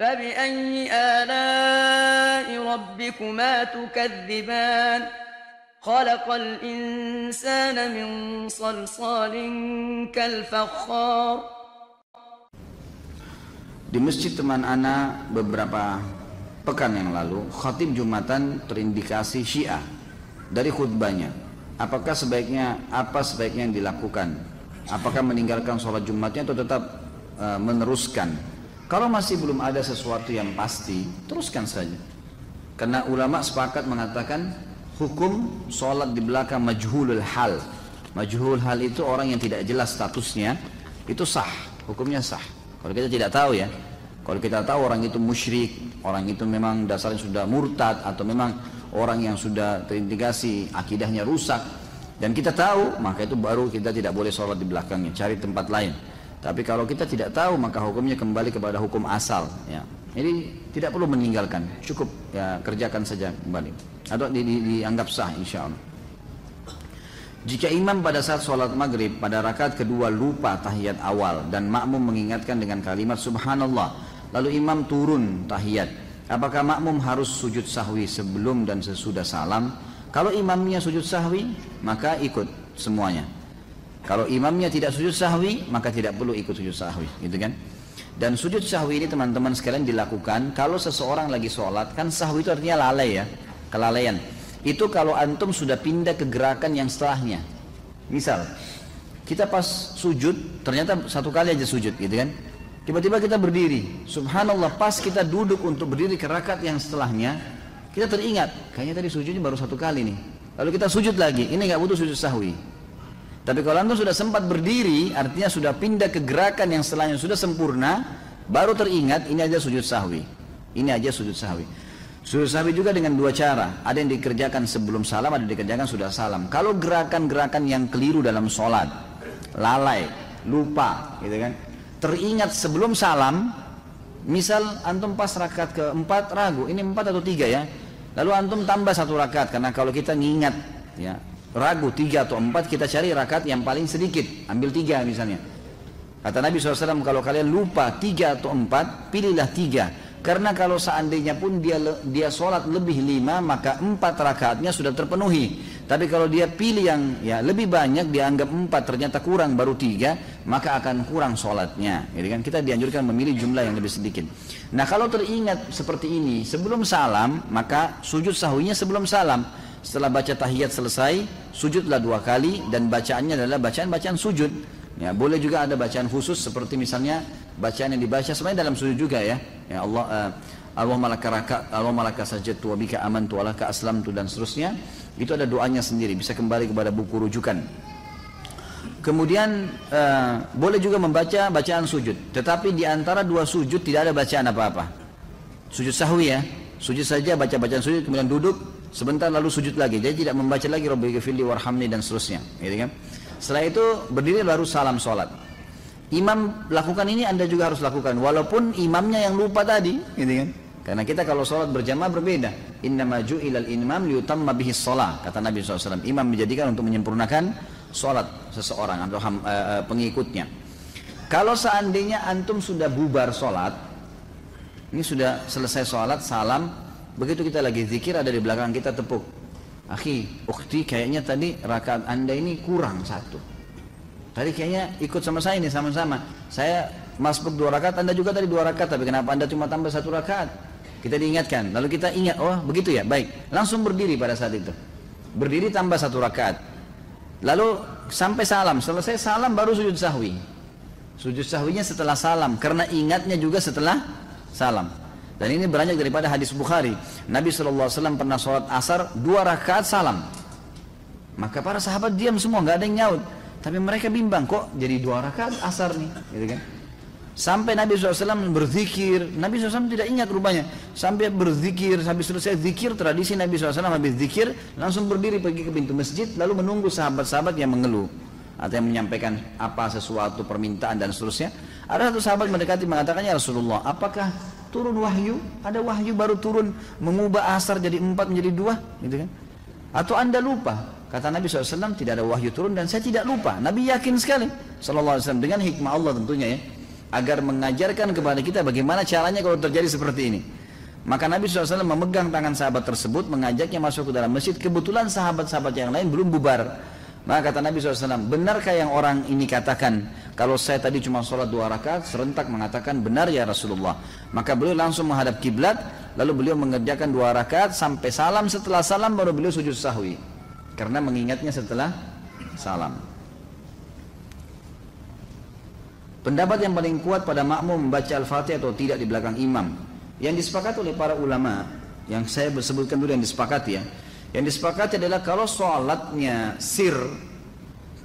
فبأي آلاء ربكما تكذبان خلق الإنسان من صلصال كالفخار Di masjid teman ana beberapa pekan yang lalu, khatib Jumatan terindikasi Syiah dari khutbahnya. Apakah sebaiknya apa sebaiknya yang dilakukan? Apakah meninggalkan sholat Jumatnya atau tetap uh, meneruskan? kalau masih belum ada sesuatu yang pasti, teruskan saja. Karena ulama sepakat mengatakan hukum sholat di belakang majhulul hal. Majhulul hal itu orang yang tidak jelas statusnya, itu sah, hukumnya sah. Kalau kita tidak tahu ya, kalau kita tahu orang itu musyrik, orang itu memang dasarnya sudah murtad atau memang orang yang sudah terindikasi akidahnya rusak dan kita tahu maka itu baru kita tidak boleh sholat di belakangnya, cari tempat lain. Tapi kalau kita tidak tahu maka hukumnya kembali kepada hukum asal. Ya. Jadi tidak perlu meninggalkan, cukup ya kerjakan saja kembali atau di, di, dianggap sah insya Allah. Jika imam pada saat sholat maghrib pada rakaat kedua lupa tahiyat awal dan makmum mengingatkan dengan kalimat subhanallah lalu imam turun tahiyat apakah makmum harus sujud sahwi sebelum dan sesudah salam kalau imamnya sujud sahwi maka ikut semuanya kalau imamnya tidak sujud sahwi maka tidak perlu ikut sujud sahwi gitu kan dan sujud sahwi ini teman-teman sekalian dilakukan kalau seseorang lagi sholat kan sahwi itu artinya lalai ya kelalaian itu kalau antum sudah pindah ke gerakan yang setelahnya. Misal, kita pas sujud, ternyata satu kali aja sujud gitu kan. Tiba-tiba kita berdiri. Subhanallah, pas kita duduk untuk berdiri ke rakaat yang setelahnya, kita teringat, kayaknya tadi sujudnya baru satu kali nih. Lalu kita sujud lagi, ini nggak butuh sujud sahwi. Tapi kalau antum sudah sempat berdiri, artinya sudah pindah ke gerakan yang setelahnya sudah sempurna, baru teringat ini aja sujud sahwi. Ini aja sujud sahwi. Sujud sahwi juga dengan dua cara. Ada yang dikerjakan sebelum salam, ada yang dikerjakan sudah salam. Kalau gerakan-gerakan yang keliru dalam sholat, lalai, lupa, gitu kan, teringat sebelum salam, misal antum pas rakaat keempat ragu, ini empat atau tiga ya, lalu antum tambah satu rakaat karena kalau kita ngingat, ya ragu tiga atau empat kita cari rakaat yang paling sedikit, ambil tiga misalnya. Kata Nabi SAW kalau kalian lupa tiga atau empat, pilihlah tiga karena kalau seandainya pun dia dia sholat lebih lima, maka empat rakaatnya sudah terpenuhi. Tapi kalau dia pilih yang ya lebih banyak, dianggap empat, ternyata kurang baru tiga, maka akan kurang sholatnya. Jadi kan kita dianjurkan memilih jumlah yang lebih sedikit. Nah kalau teringat seperti ini, sebelum salam, maka sujud sahwinya sebelum salam. Setelah baca tahiyat selesai, sujudlah dua kali dan bacaannya adalah bacaan-bacaan sujud. Ya, boleh juga ada bacaan khusus seperti misalnya bacaan yang dibaca sebenarnya dalam sujud juga ya. Ya Allah uh, Allah malaka raka Allah malaka sajadtu wa bika amantu wa laka aslamtu dan seterusnya. Itu ada doanya sendiri, bisa kembali kepada buku rujukan. Kemudian uh, boleh juga membaca bacaan sujud, tetapi di antara dua sujud tidak ada bacaan apa-apa. Sujud sahwi ya, sujud saja baca bacaan sujud kemudian duduk sebentar lalu sujud lagi. Jadi tidak membaca lagi Rabbi ghafirli warhamni dan seterusnya, gitu kan? Setelah itu berdiri baru salam sholat. Imam lakukan ini anda juga harus lakukan. Walaupun imamnya yang lupa tadi. Gitu kan? Karena kita kalau sholat berjamaah berbeda. Inna maju ilal imam liutamma bihi sholat. Kata Nabi SAW. Imam dijadikan untuk menyempurnakan sholat seseorang atau uh, pengikutnya. Kalau seandainya antum sudah bubar sholat. Ini sudah selesai sholat, salam. Begitu kita lagi zikir ada di belakang kita tepuk. Akhi, ukti kayaknya tadi rakaat anda ini kurang satu. Tadi kayaknya ikut sama saya ini sama-sama. Saya masuk dua rakaat, anda juga tadi dua rakaat, tapi kenapa anda cuma tambah satu rakaat? Kita diingatkan, lalu kita ingat, oh begitu ya, baik. Langsung berdiri pada saat itu. Berdiri tambah satu rakaat. Lalu sampai salam, selesai salam baru sujud sahwi. Sujud sahwinya setelah salam, karena ingatnya juga setelah salam. Dan ini beranjak daripada hadis Bukhari. Nabi SAW pernah sholat asar dua rakaat salam. Maka para sahabat diam semua, nggak ada yang nyaut. Tapi mereka bimbang kok jadi dua rakaat asar nih, gitu kan? Sampai Nabi SAW berzikir, Nabi SAW tidak ingat rupanya. Sampai berzikir, sampai selesai zikir, tradisi Nabi SAW habis zikir, langsung berdiri pergi ke pintu masjid, lalu menunggu sahabat-sahabat yang mengeluh. Atau yang menyampaikan apa sesuatu permintaan dan seterusnya. Ada satu sahabat mendekati mengatakannya Rasulullah, apakah turun wahyu, ada wahyu baru turun mengubah asar jadi empat menjadi dua, gitu kan? Atau anda lupa? Kata Nabi SAW tidak ada wahyu turun dan saya tidak lupa. Nabi yakin sekali, Sallallahu Alaihi dengan hikmah Allah tentunya ya. agar mengajarkan kepada kita bagaimana caranya kalau terjadi seperti ini. Maka Nabi SAW memegang tangan sahabat tersebut, mengajaknya masuk ke dalam masjid. Kebetulan sahabat-sahabat yang lain belum bubar. Maka kata Nabi SAW, benarkah yang orang ini katakan, kalau saya tadi cuma sholat dua rakaat, serentak mengatakan benar ya Rasulullah. Maka beliau langsung menghadap kiblat, lalu beliau mengerjakan dua rakaat sampai salam. Setelah salam baru beliau sujud sahwi. Karena mengingatnya setelah salam. Pendapat yang paling kuat pada makmum membaca Al-Fatihah atau tidak di belakang imam yang disepakati oleh para ulama yang saya sebutkan dulu yang disepakati ya yang disepakati adalah kalau sholatnya sir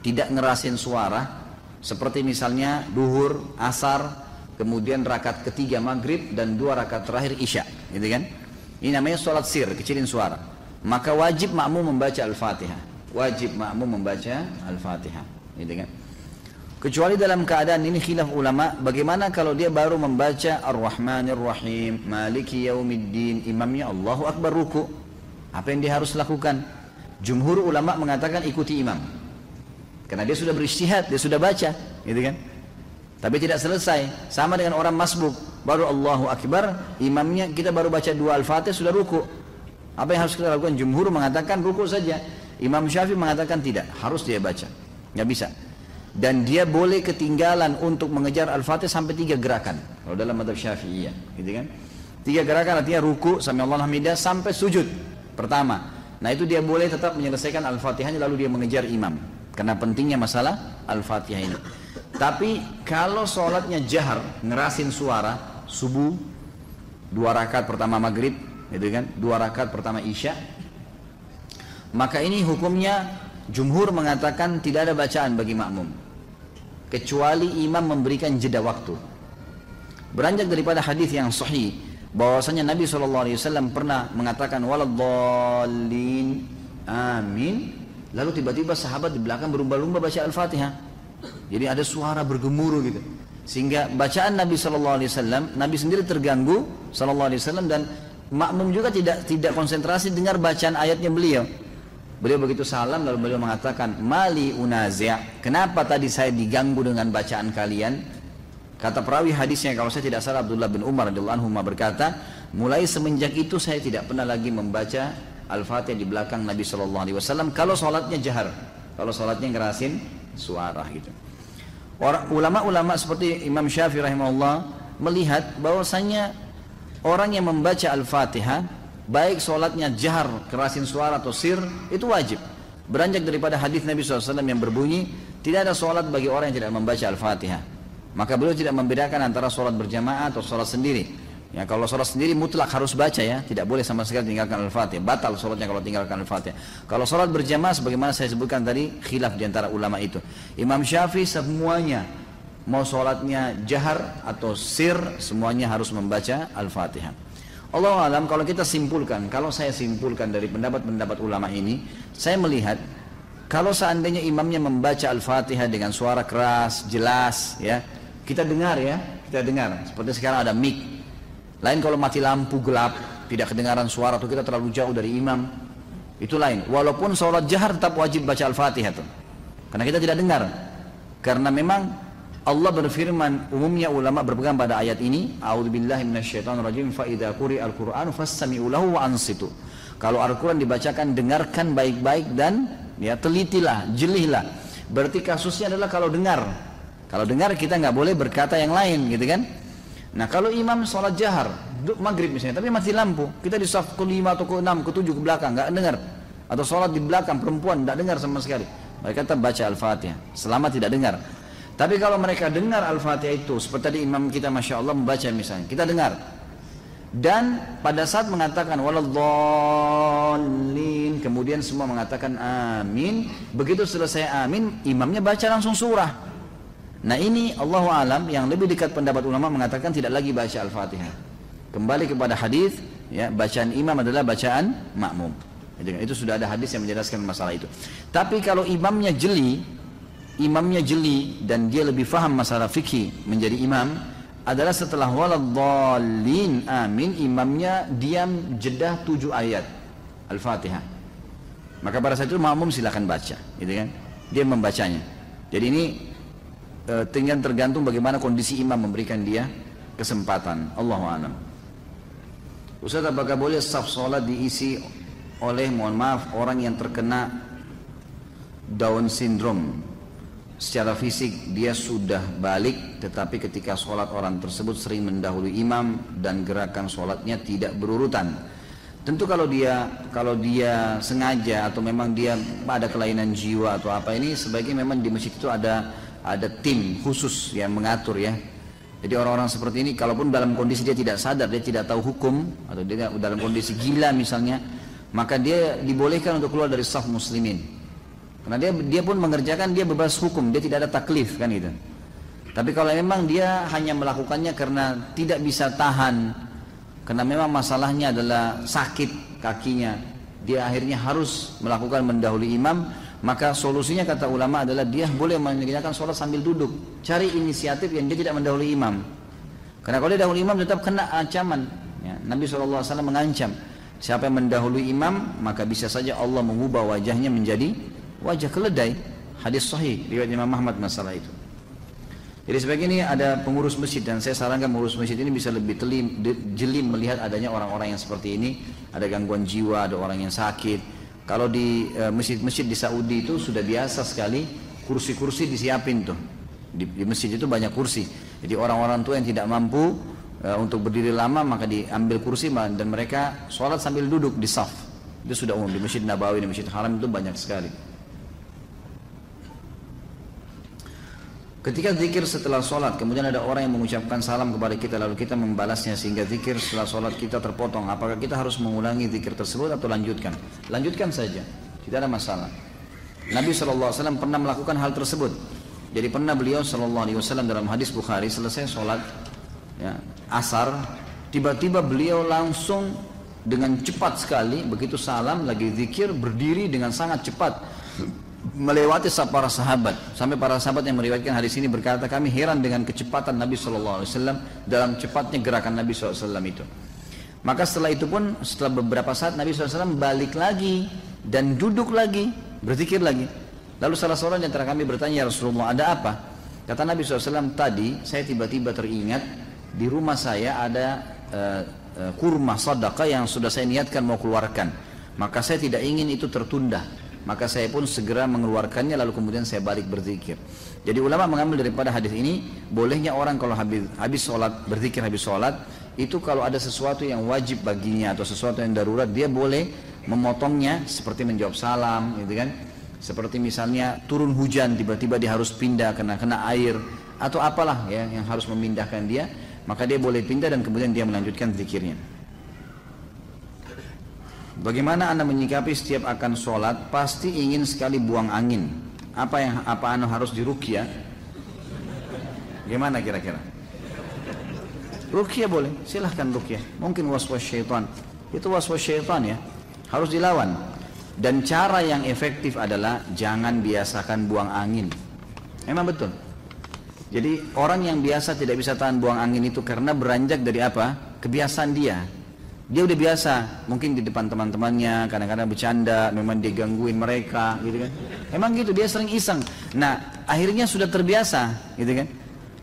tidak ngerasin suara seperti misalnya duhur, asar kemudian rakaat ketiga maghrib dan dua rakaat terakhir isya gitu kan ini namanya sholat sir kecilin suara maka wajib makmum membaca Al-Fatihah wajib makmum membaca Al-Fatihah gitu kan Kecuali dalam keadaan ini khilaf ulama, bagaimana kalau dia baru membaca Ar-Rahmanir Rahim, Maliki Yaumiddin, imamnya Allahu Akbar ruku. Apa yang dia harus lakukan? Jumhur ulama mengatakan ikuti imam. Karena dia sudah beristihad, dia sudah baca, gitu kan? Tapi tidak selesai. Sama dengan orang masbuk, baru Allahu Akbar, imamnya kita baru baca dua Al-Fatih sudah ruku. Apa yang harus kita lakukan? Jumhur mengatakan ruku saja. Imam Syafi'i mengatakan tidak, harus dia baca. Nggak bisa dan dia boleh ketinggalan untuk mengejar Al-Fatih sampai tiga gerakan kalau dalam madhab syafi'iyah gitu kan tiga gerakan artinya ruku sampai Allah hamidah sampai sujud pertama nah itu dia boleh tetap menyelesaikan Al-Fatihahnya lalu dia mengejar imam karena pentingnya masalah Al-Fatihah ini. Tapi kalau sholatnya jahar ngerasin suara subuh dua rakaat pertama maghrib gitu kan? Dua rakaat pertama isya maka ini hukumnya jumhur mengatakan tidak ada bacaan bagi makmum. Kecuali imam memberikan jeda waktu. Beranjak daripada hadis yang sahih bahwasanya Nabi SAW pernah mengatakan waladhdallin amin lalu tiba-tiba sahabat di belakang berlumba-lumba baca Al-Fatihah. Jadi ada suara bergemuruh gitu. Sehingga bacaan Nabi SAW, Nabi sendiri terganggu SAW dan makmum juga tidak tidak konsentrasi dengar bacaan ayatnya beliau. Beliau begitu salam lalu beliau mengatakan, "Mali unazia." Kenapa tadi saya diganggu dengan bacaan kalian? Kata perawi hadisnya kalau saya tidak salah Abdullah bin Umar radhiyallahu anhu berkata, "Mulai semenjak itu saya tidak pernah lagi membaca Al-Fatihah di belakang Nabi sallallahu alaihi wasallam kalau salatnya jahar. Kalau salatnya ngerasin suara gitu." Ulama-ulama seperti Imam Syafi'i rahimahullah melihat bahwasanya orang yang membaca Al-Fatihah baik sholatnya jahar kerasin suara atau sir itu wajib beranjak daripada hadis Nabi SAW yang berbunyi tidak ada sholat bagi orang yang tidak membaca Al-Fatihah maka beliau tidak membedakan antara sholat berjamaah atau sholat sendiri ya kalau sholat sendiri mutlak harus baca ya. Tidak boleh sama sekali tinggalkan Al-Fatihah. Batal sholatnya kalau tinggalkan Al-Fatihah. Kalau sholat berjamaah sebagaimana saya sebutkan tadi khilaf di antara ulama itu. Imam Syafi'i semuanya mau sholatnya jahar atau sir semuanya harus membaca Al-Fatihah. Allah alam kalau kita simpulkan, kalau saya simpulkan dari pendapat-pendapat ulama ini, saya melihat kalau seandainya imamnya membaca Al-Fatihah dengan suara keras, jelas, ya, kita dengar ya, kita dengar. Seperti sekarang ada mic. Lain kalau mati lampu gelap, tidak kedengaran suara atau kita terlalu jauh dari imam, itu lain. Walaupun sholat jahar tetap wajib baca Al-Fatihah tuh, karena kita tidak dengar. Karena memang Allah berfirman umumnya ulama berpegang pada ayat ini a'udzubillahi minasyaitonirrajim fa idza quri'al lahu wa ansitu. Kalau Al-Qur'an dibacakan dengarkan baik-baik dan ya telitilah jelihlah berarti kasusnya adalah kalau dengar. Kalau dengar kita nggak boleh berkata yang lain gitu kan nah kalau imam sholat jahar maghrib misalnya tapi mati lampu kita di saf ke lima atau ke enam ke tujuh ke belakang nggak dengar atau sholat di belakang perempuan nggak dengar sama sekali mereka tetap baca al-fatihah selama tidak dengar tapi kalau mereka dengar Al-Fatihah itu, seperti tadi imam kita Masya Allah membaca misalnya, kita dengar. Dan pada saat mengatakan waladhalin, kemudian semua mengatakan amin. Begitu selesai amin, imamnya baca langsung surah. Nah ini Allah alam yang lebih dekat pendapat ulama mengatakan tidak lagi baca Al-Fatihah. Kembali kepada hadis, ya bacaan imam adalah bacaan makmum. Itu sudah ada hadis yang menjelaskan masalah itu. Tapi kalau imamnya jeli, imamnya jeli dan dia lebih faham masalah fikih menjadi imam adalah setelah waladhalin amin imamnya diam jedah tujuh ayat Al-Fatihah maka pada saat itu makmum silahkan baca gitu kan dia membacanya jadi ini tinggal tergantung bagaimana kondisi imam memberikan dia kesempatan. Allah a'lam. Ustaz apakah boleh saf sholat diisi oleh mohon maaf orang yang terkena Down syndrome secara fisik dia sudah balik tetapi ketika sholat orang tersebut sering mendahului imam dan gerakan sholatnya tidak berurutan tentu kalau dia kalau dia sengaja atau memang dia ada kelainan jiwa atau apa ini sebaiknya memang di masjid itu ada ada tim khusus yang mengatur ya jadi orang-orang seperti ini kalaupun dalam kondisi dia tidak sadar dia tidak tahu hukum atau dia dalam kondisi gila misalnya maka dia dibolehkan untuk keluar dari saf muslimin karena dia dia pun mengerjakan dia bebas hukum, dia tidak ada taklif kan itu. Tapi kalau memang dia hanya melakukannya karena tidak bisa tahan, karena memang masalahnya adalah sakit kakinya, dia akhirnya harus melakukan mendahului imam, maka solusinya kata ulama adalah dia boleh mengerjakan sholat sambil duduk, cari inisiatif yang dia tidak mendahului imam. Karena kalau dia dahului imam tetap kena ancaman. Ya, Nabi SAW mengancam, siapa yang mendahului imam maka bisa saja Allah mengubah wajahnya menjadi wajah keledai. Hadis sahih riwayat Imam Ahmad masalah itu. Jadi sebagai ini ada pengurus masjid dan saya sarankan pengurus masjid ini bisa lebih telim, jeli melihat adanya orang-orang yang seperti ini. Ada gangguan jiwa ada orang yang sakit kalau di e, masjid-masjid di Saudi itu sudah biasa sekali kursi-kursi disiapin tuh. Di, di masjid itu banyak kursi. Jadi orang-orang tua yang tidak mampu e, untuk berdiri lama maka diambil kursi dan mereka sholat sambil duduk di saf. Itu sudah umum di masjid Nabawi di masjid Haram itu banyak sekali Ketika zikir setelah sholat, kemudian ada orang yang mengucapkan salam kepada kita, lalu kita membalasnya sehingga zikir setelah sholat kita terpotong. Apakah kita harus mengulangi zikir tersebut atau lanjutkan? Lanjutkan saja, tidak ada masalah. Nabi SAW pernah melakukan hal tersebut. Jadi pernah beliau SAW dalam hadis Bukhari selesai sholat ya, asar, tiba-tiba beliau langsung dengan cepat sekali, begitu salam lagi zikir berdiri dengan sangat cepat melewati para sahabat. Sampai para sahabat yang meriwayatkan hadis ini berkata kami heran dengan kecepatan Nabi SAW dalam cepatnya gerakan Nabi SAW itu. Maka setelah itu pun setelah beberapa saat Nabi SAW balik lagi dan duduk lagi berzikir lagi. Lalu salah seorang di antara kami bertanya ya Rasulullah ada apa? Kata Nabi SAW tadi saya tiba-tiba teringat di rumah saya ada uh, uh, kurma sadaqah yang sudah saya niatkan mau keluarkan. Maka saya tidak ingin itu tertunda maka saya pun segera mengeluarkannya lalu kemudian saya balik berzikir. Jadi ulama mengambil daripada hadis ini bolehnya orang kalau habis habis sholat berzikir habis sholat itu kalau ada sesuatu yang wajib baginya atau sesuatu yang darurat dia boleh memotongnya seperti menjawab salam gitu kan seperti misalnya turun hujan tiba-tiba dia harus pindah karena kena air atau apalah ya yang harus memindahkan dia maka dia boleh pindah dan kemudian dia melanjutkan zikirnya. Bagaimana anda menyikapi setiap akan sholat pasti ingin sekali buang angin. Apa yang apa anda harus dirukia? Gimana kira-kira? Rukia boleh, silahkan rukia. Mungkin was-was syaitan. Itu was-was syaitan ya. Harus dilawan. Dan cara yang efektif adalah jangan biasakan buang angin. Memang betul. Jadi orang yang biasa tidak bisa tahan buang angin itu karena beranjak dari apa? Kebiasaan dia. Dia udah biasa, mungkin di depan teman-temannya, kadang-kadang bercanda, memang dia gangguin mereka, gitu kan. Emang gitu, dia sering iseng. Nah, akhirnya sudah terbiasa, gitu kan.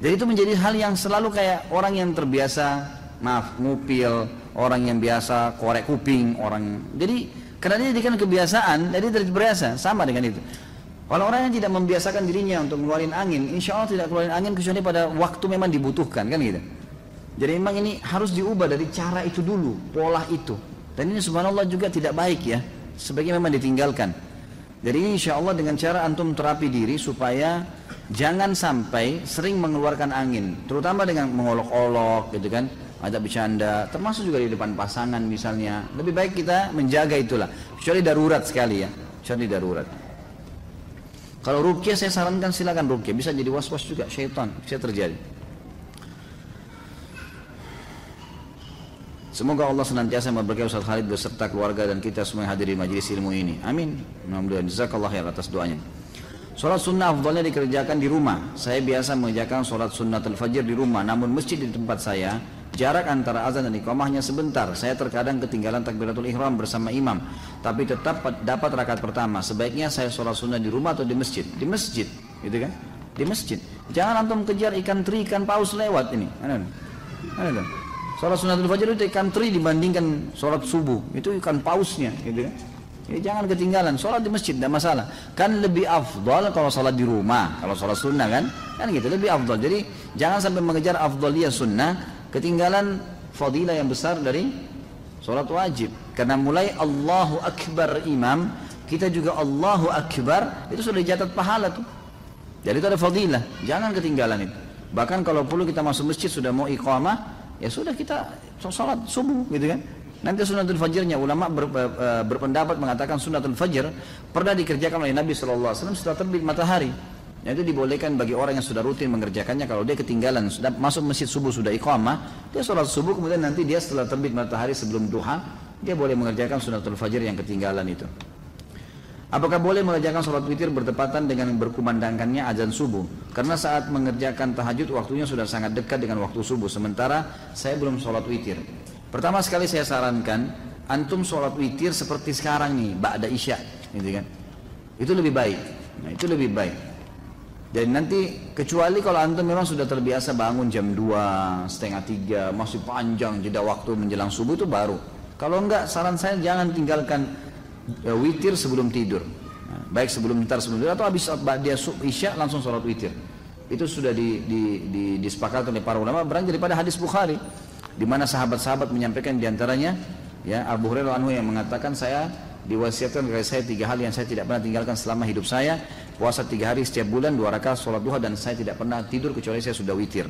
Jadi itu menjadi hal yang selalu kayak orang yang terbiasa, maaf, ngupil, orang yang biasa korek kuping, orang. Jadi karena dia kan kebiasaan, jadi terbiasa, sama dengan itu. Kalau orang yang tidak membiasakan dirinya untuk mengeluarkan angin, insya Allah tidak keluarin angin kecuali pada waktu memang dibutuhkan, kan gitu. Jadi memang ini harus diubah dari cara itu dulu, pola itu. Dan ini subhanallah juga tidak baik ya, sebaiknya memang ditinggalkan. Jadi ini insya Allah dengan cara antum terapi diri supaya jangan sampai sering mengeluarkan angin, terutama dengan mengolok-olok gitu kan, ada bercanda, termasuk juga di depan pasangan misalnya. Lebih baik kita menjaga itulah, kecuali darurat sekali ya, kecuali darurat. Kalau rukyah saya sarankan silakan rukyah, bisa jadi was-was juga syaitan, bisa terjadi. Semoga Allah senantiasa memberkahi Ustaz Khalid beserta keluarga dan kita semua yang hadir di majelis ilmu ini. Amin. Alhamdulillah. Jazakallah ya atas doanya. Sholat sunnah afdalnya dikerjakan di rumah. Saya biasa mengerjakan sholat sunnah fajr di rumah. Namun masjid di tempat saya, jarak antara azan dan iqamahnya sebentar. Saya terkadang ketinggalan takbiratul ihram bersama imam. Tapi tetap dapat rakaat pertama. Sebaiknya saya sholat sunnah di rumah atau di masjid? Di masjid. Gitu kan? Di masjid. Jangan antum kejar ikan teri, ikan paus lewat ini. Ada, ada. Sholat sunatul fajar itu ikan teri dibandingkan sholat subuh. Itu ikan pausnya, gitu. Ya, jangan ketinggalan, sholat di masjid tidak masalah. Kan lebih afdal kalau sholat di rumah, kalau sholat sunnah kan, kan gitu lebih afdal. Jadi jangan sampai mengejar afdaliyah sunnah, ketinggalan fadilah yang besar dari sholat wajib. Karena mulai Allahu Akbar imam, kita juga Allahu Akbar, itu sudah dicatat pahala tuh. Jadi itu ada fadilah, jangan ketinggalan itu. Bahkan kalau perlu kita masuk masjid sudah mau iqamah, ya sudah kita sholat subuh gitu kan. Nanti sunatul fajrnya ulama ber, ber, berpendapat mengatakan sunatul fajr pernah dikerjakan oleh Nabi SAW setelah terbit matahari. Ya, itu dibolehkan bagi orang yang sudah rutin mengerjakannya kalau dia ketinggalan sudah masuk masjid subuh sudah iqamah dia sholat subuh kemudian nanti dia setelah terbit matahari sebelum duha dia boleh mengerjakan sunatul fajr yang ketinggalan itu. Apakah boleh mengerjakan sholat witir bertepatan dengan berkumandangkannya azan subuh? Karena saat mengerjakan tahajud waktunya sudah sangat dekat dengan waktu subuh. Sementara saya belum sholat witir. Pertama sekali saya sarankan antum sholat witir seperti sekarang nih, ba'da isya, gitu kan? Itu lebih baik. Nah, itu lebih baik. Dan nanti kecuali kalau antum memang sudah terbiasa bangun jam 2, setengah 3, masih panjang jeda waktu menjelang subuh itu baru. Kalau enggak saran saya jangan tinggalkan witir sebelum tidur. Baik sebelum ntar sebelum tidur atau habis dia isya langsung sholat witir. Itu sudah di, di, di, disepakati oleh para ulama beranjak daripada hadis Bukhari di mana sahabat-sahabat menyampaikan di antaranya ya Abu Hurairah anhu yang mengatakan saya diwasiatkan kepada saya tiga hal yang saya tidak pernah tinggalkan selama hidup saya puasa tiga hari setiap bulan dua rakaat sholat duha dan saya tidak pernah tidur kecuali saya sudah witir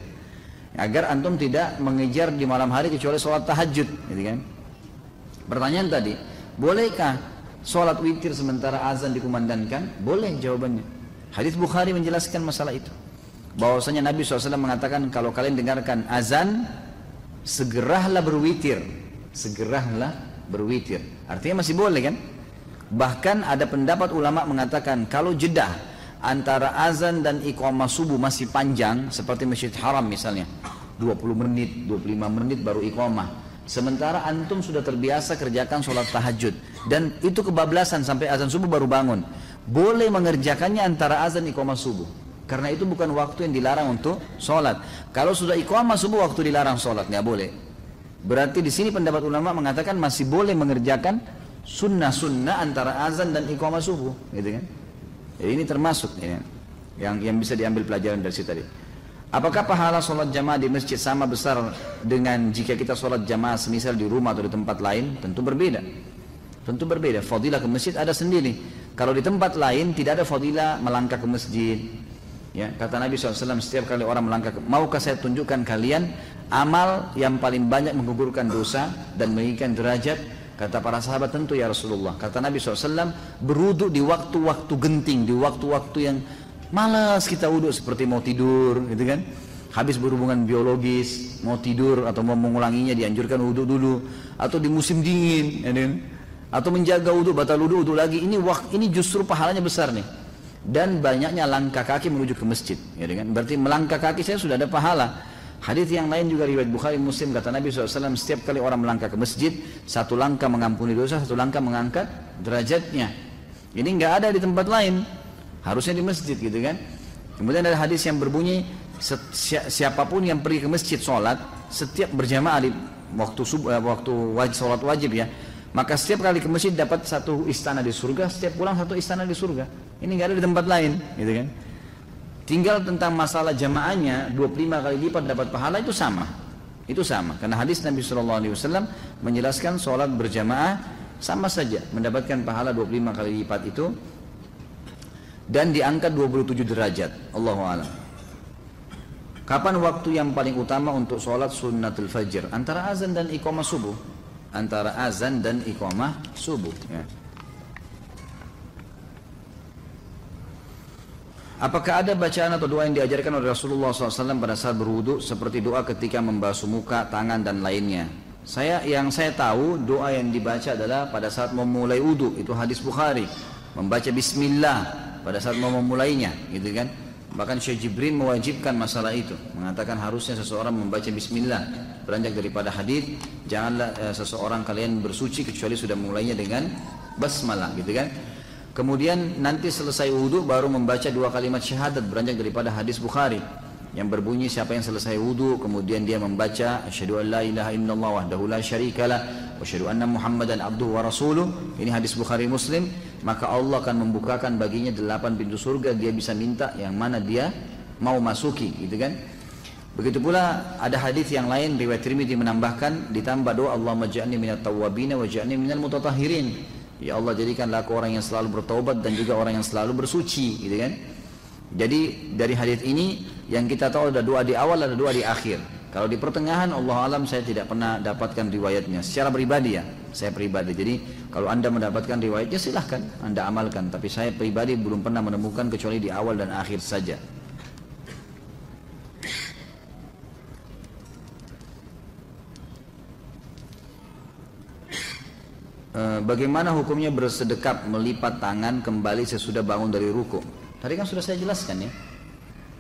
agar antum tidak mengejar di malam hari kecuali sholat tahajud gitu kan pertanyaan tadi bolehkah Sholat witir sementara azan dikumandangkan? Boleh jawabannya. Hadis Bukhari menjelaskan masalah itu. Bahwasanya Nabi SAW mengatakan kalau kalian dengarkan azan, segeralah berwitir. Segeralah berwitir. Artinya masih boleh kan? Bahkan ada pendapat ulama mengatakan kalau jeda antara azan dan iqamah subuh masih panjang seperti Masjid Haram misalnya 20 menit, 25 menit baru iqamah Sementara antum sudah terbiasa kerjakan sholat tahajud dan itu kebablasan sampai azan subuh baru bangun. Boleh mengerjakannya antara azan iqamah subuh. Karena itu bukan waktu yang dilarang untuk sholat. Kalau sudah iqamah subuh waktu dilarang sholat nggak boleh. Berarti di sini pendapat ulama mengatakan masih boleh mengerjakan sunnah-sunnah antara azan dan iqamah subuh, gitu kan? Jadi ini termasuk ya, yang yang bisa diambil pelajaran dari situ tadi. Apakah pahala sholat jamaah di masjid sama besar dengan jika kita sholat jamaah semisal di rumah atau di tempat lain? Tentu berbeda. Tentu berbeda. Fadilah ke masjid ada sendiri. Kalau di tempat lain tidak ada fadilah melangkah ke masjid. Ya, kata Nabi SAW setiap kali orang melangkah, ke, maukah saya tunjukkan kalian amal yang paling banyak menggugurkan dosa dan meninggikan derajat? Kata para sahabat tentu ya Rasulullah. Kata Nabi SAW beruduk di waktu-waktu genting, di waktu-waktu yang Malas kita wudhu seperti mau tidur, gitu kan? Habis berhubungan biologis, mau tidur atau mau mengulanginya dianjurkan wudhu dulu, atau di musim dingin, ya kan? Atau menjaga wudhu, batal wudhu, wudhu lagi. Ini wak, ini justru pahalanya besar nih. Dan banyaknya langkah kaki menuju ke masjid, ya kan? Berarti melangkah kaki saya sudah ada pahala. Hadis yang lain juga riwayat Bukhari Muslim kata Nabi SAW setiap kali orang melangkah ke masjid satu langkah mengampuni dosa satu langkah mengangkat derajatnya ini nggak ada di tempat lain Harusnya di masjid gitu kan. Kemudian ada hadis yang berbunyi siapa pun yang pergi ke masjid sholat setiap berjamaah di waktu subuh eh, waktu wajib sholat wajib ya maka setiap kali ke masjid dapat satu istana di surga setiap pulang satu istana di surga. Ini nggak ada di tempat lain gitu kan. Tinggal tentang masalah jamaahnya 25 kali lipat dapat pahala itu sama. Itu sama. Karena hadis Nabi Shallallahu Alaihi Wasallam menjelaskan sholat berjamaah sama saja mendapatkan pahala 25 kali lipat itu dan diangkat 27 derajat. Allahu a'lam. Kapan waktu yang paling utama untuk sholat sunnatul fajr? Antara azan dan iqamah subuh. Antara azan dan iqamah subuh. Ya. Apakah ada bacaan atau doa yang diajarkan oleh Rasulullah SAW pada saat berwudu seperti doa ketika membasuh muka, tangan dan lainnya? Saya yang saya tahu doa yang dibaca adalah pada saat memulai wudu itu hadis Bukhari membaca Bismillah pada saat mau memulainya gitu kan? Bahkan Syekh Jibril mewajibkan masalah itu. Mengatakan harusnya seseorang membaca bismillah beranjak daripada hadis janganlah eh, seseorang kalian bersuci kecuali sudah mulainya dengan basmalah gitu kan? Kemudian nanti selesai wudhu baru membaca dua kalimat syahadat beranjak daripada hadis Bukhari yang berbunyi siapa yang selesai wudhu kemudian dia membaca asyhadu an la ilaha illallah wahdahu la syarikalah wa asyhadu anna muhammadan abduhu wa rasuluh. Ini hadis Bukhari Muslim. Maka Allah akan membukakan baginya delapan pintu surga. Dia bisa minta yang mana dia mau masuki gitu kan? Begitu pula ada hadis yang lain riwayat Tirmidzi menambahkan ditambah doa Allah maj'alni minat tawwabin wa ja'alni minal mutatahhirin. Ya Allah jadikanlah aku orang yang selalu bertaubat dan juga orang yang selalu bersuci gitu kan. Jadi dari hadis ini yang kita tahu ada doa di awal ada doa di akhir. Kalau di pertengahan Allah alam saya tidak pernah dapatkan riwayatnya secara pribadi ya. Saya pribadi. Jadi kalau Anda mendapatkan riwayatnya silahkan Anda amalkan. Tapi saya pribadi belum pernah menemukan kecuali di awal dan akhir saja. Eh, bagaimana hukumnya bersedekap melipat tangan kembali sesudah bangun dari ruku? Tadi kan sudah saya jelaskan ya.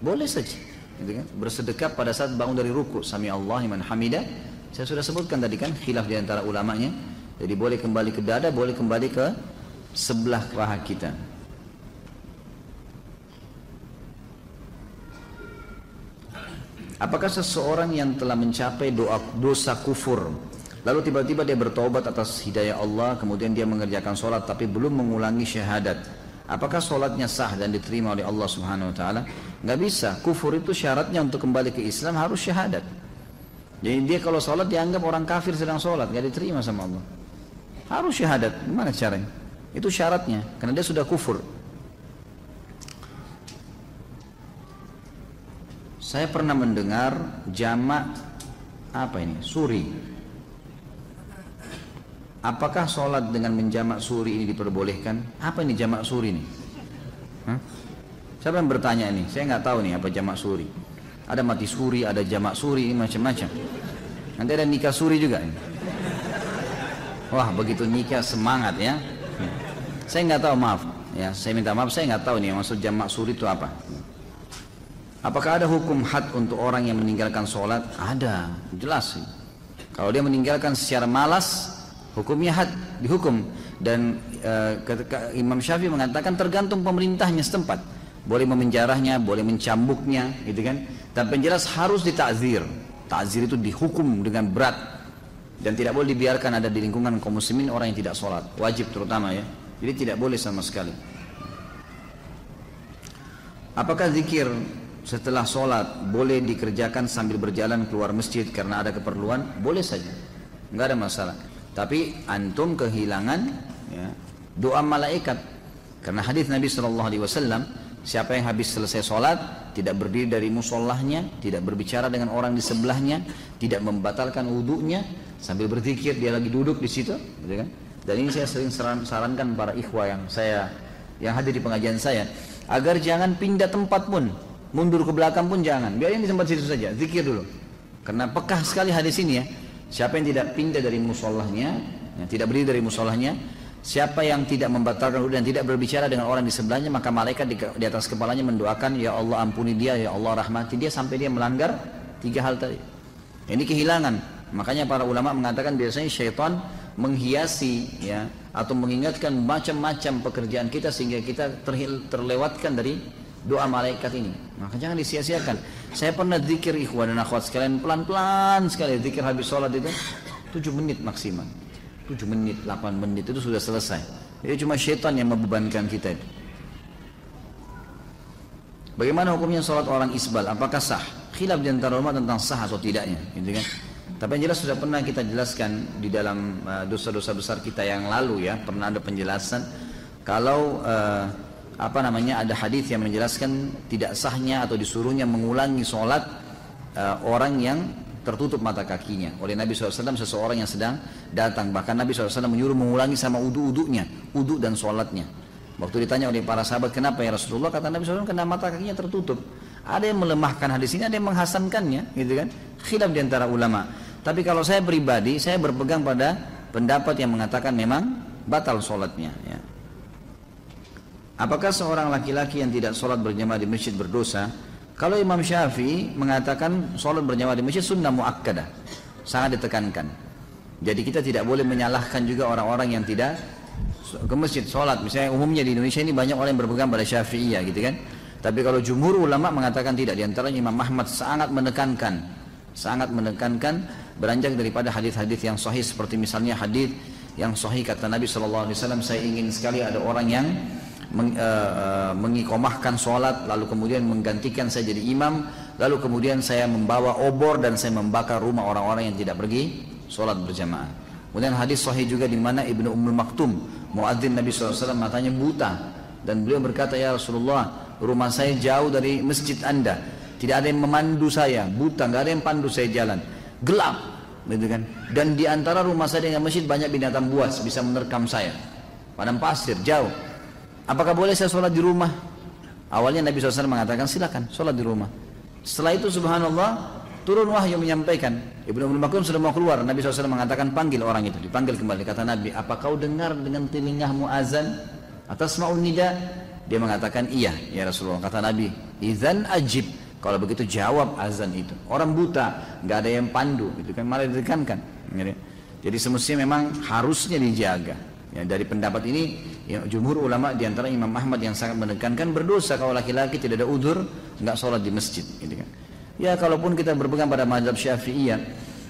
Boleh saja. Gitu kan? Bersedekap pada saat bangun dari ruku. Sami Allah iman hamida. Saya sudah sebutkan tadi kan khilaf di antara ulamanya. Jadi boleh kembali ke dada, boleh kembali ke sebelah paha kita. Apakah seseorang yang telah mencapai doa, dosa kufur Lalu tiba-tiba dia bertobat atas hidayah Allah, kemudian dia mengerjakan sholat tapi belum mengulangi syahadat. Apakah sholatnya sah dan diterima oleh Allah Subhanahu Wa Taala? Gak bisa. Kufur itu syaratnya untuk kembali ke Islam harus syahadat. Jadi dia kalau sholat dianggap orang kafir sedang sholat, gak diterima sama Allah. Harus syahadat. Gimana caranya? Itu syaratnya, karena dia sudah kufur. Saya pernah mendengar jamak apa ini? Suri Apakah sholat dengan menjamak suri ini diperbolehkan? Apa ini jamak suri ini? Hah? Siapa yang bertanya ini? Saya nggak tahu nih apa jamak suri. Ada mati suri, ada jamak suri, macam-macam. Nanti ada nikah suri juga ini. Wah begitu nikah semangat ya. Saya nggak tahu maaf. Ya, saya minta maaf saya nggak tahu nih maksud jamak suri itu apa. Apakah ada hukum had untuk orang yang meninggalkan sholat? Ada, jelas sih. Kalau dia meninggalkan secara malas, hukumnya had dihukum dan uh, Imam Syafi'i mengatakan tergantung pemerintahnya setempat boleh memenjarahnya boleh mencambuknya gitu kan? Tapi jelas harus ditakzir. Takzir itu dihukum dengan berat. Dan tidak boleh dibiarkan ada di lingkungan kaum muslimin orang yang tidak sholat. Wajib terutama ya. Jadi tidak boleh sama sekali. Apakah zikir setelah sholat boleh dikerjakan sambil berjalan keluar masjid karena ada keperluan? Boleh saja. Nggak ada masalah. Tapi antum kehilangan ya, doa malaikat. Karena hadis Nabi Shallallahu Alaihi Wasallam, siapa yang habis selesai sholat tidak berdiri dari musollahnya, tidak berbicara dengan orang di sebelahnya, tidak membatalkan wudhunya, sambil berzikir dia lagi duduk di situ, gitu kan? Dan ini saya sering sarankan para ikhwah yang saya yang hadir di pengajian saya agar jangan pindah tempat pun, mundur ke belakang pun jangan, biarin di tempat situ saja, zikir dulu. Karena pekah sekali hadis ini ya, Siapa yang tidak pindah dari musolahnya, yang tidak berdiri dari musolahnya, siapa yang tidak membatalkan wudhu dan tidak berbicara dengan orang di sebelahnya, maka malaikat di, di atas kepalanya mendoakan, Ya Allah ampuni dia, Ya Allah rahmati dia, sampai dia melanggar tiga hal tadi. Ini kehilangan. Makanya para ulama mengatakan biasanya syaitan menghiasi ya atau mengingatkan macam-macam pekerjaan kita sehingga kita terlewatkan dari doa malaikat ini. Maka jangan disia-siakan. Saya pernah zikir ikhwan dan akhwat sekalian pelan-pelan sekali zikir habis sholat itu 7 menit maksimal. 7 menit, 8 menit itu sudah selesai. Jadi cuma syaitan yang membebankan kita itu. Bagaimana hukumnya sholat orang isbal? Apakah sah? Khilaf di antara ulama tentang sah atau tidaknya, gitu kan? Tapi yang jelas sudah pernah kita jelaskan di dalam uh, dosa-dosa besar kita yang lalu ya, pernah ada penjelasan kalau uh, apa namanya ada hadis yang menjelaskan tidak sahnya atau disuruhnya mengulangi sholat uh, orang yang tertutup mata kakinya. Oleh Nabi SAW seseorang yang sedang datang. Bahkan Nabi SAW menyuruh mengulangi sama udu-udunya udu dan sholatnya. Waktu ditanya oleh para sahabat kenapa ya Rasulullah? Kata Nabi SAW karena mata kakinya tertutup. Ada yang melemahkan hadis ini ada yang menghasankannya gitu kan? Khilaf di antara ulama. Tapi kalau saya pribadi saya berpegang pada pendapat yang mengatakan memang batal sholatnya ya. Apakah seorang laki-laki yang tidak sholat berjamaah di masjid berdosa? Kalau Imam Syafi'i mengatakan sholat berjamaah di masjid sunnah muakkadah, sangat ditekankan. Jadi kita tidak boleh menyalahkan juga orang-orang yang tidak ke masjid sholat misalnya umumnya di Indonesia ini banyak orang yang berpegang pada Syafi'iyah gitu kan tapi kalau jumhur ulama mengatakan tidak di antaranya Imam Ahmad sangat menekankan sangat menekankan beranjak daripada hadis-hadis yang sahih seperti misalnya hadis yang sahih kata Nabi SAW saya ingin sekali ada orang yang meng, uh, mengikomahkan sholat lalu kemudian menggantikan saya jadi imam lalu kemudian saya membawa obor dan saya membakar rumah orang-orang yang tidak pergi sholat berjamaah. Kemudian hadis sahih juga di mana Ibnu Ummul Maktum muadzin Nabi SAW matanya buta. Dan beliau berkata ya Rasulullah rumah saya jauh dari masjid anda. Tidak ada yang memandu saya buta nggak ada yang pandu saya jalan. Gelap gitu kan. Dan di antara rumah saya dengan masjid banyak binatang buas bisa menerkam saya. Padang pasir jauh apakah boleh saya sholat di rumah? Awalnya Nabi SAW mengatakan silakan sholat di rumah. Setelah itu subhanallah turun wahyu menyampaikan. Ibnu Umar Maktum sudah mau keluar. Nabi SAW mengatakan panggil orang itu. Dipanggil kembali. Kata Nabi apa kau dengar dengan telingamu azan atas ma'un nida? Dia mengatakan iya ya Rasulullah. Kata Nabi izan ajib. Kalau begitu jawab azan itu. Orang buta, nggak ada yang pandu, itu kan? Malah ditekankan. Jadi semestinya memang harusnya dijaga. Ya, dari pendapat ini, ya, jumhur ulama di antara Imam Ahmad yang sangat menekankan berdosa kalau laki-laki tidak ada udur, nggak sholat di masjid. Gitu kan. Ya kalaupun kita berpegang pada mazhab syafi'iyah,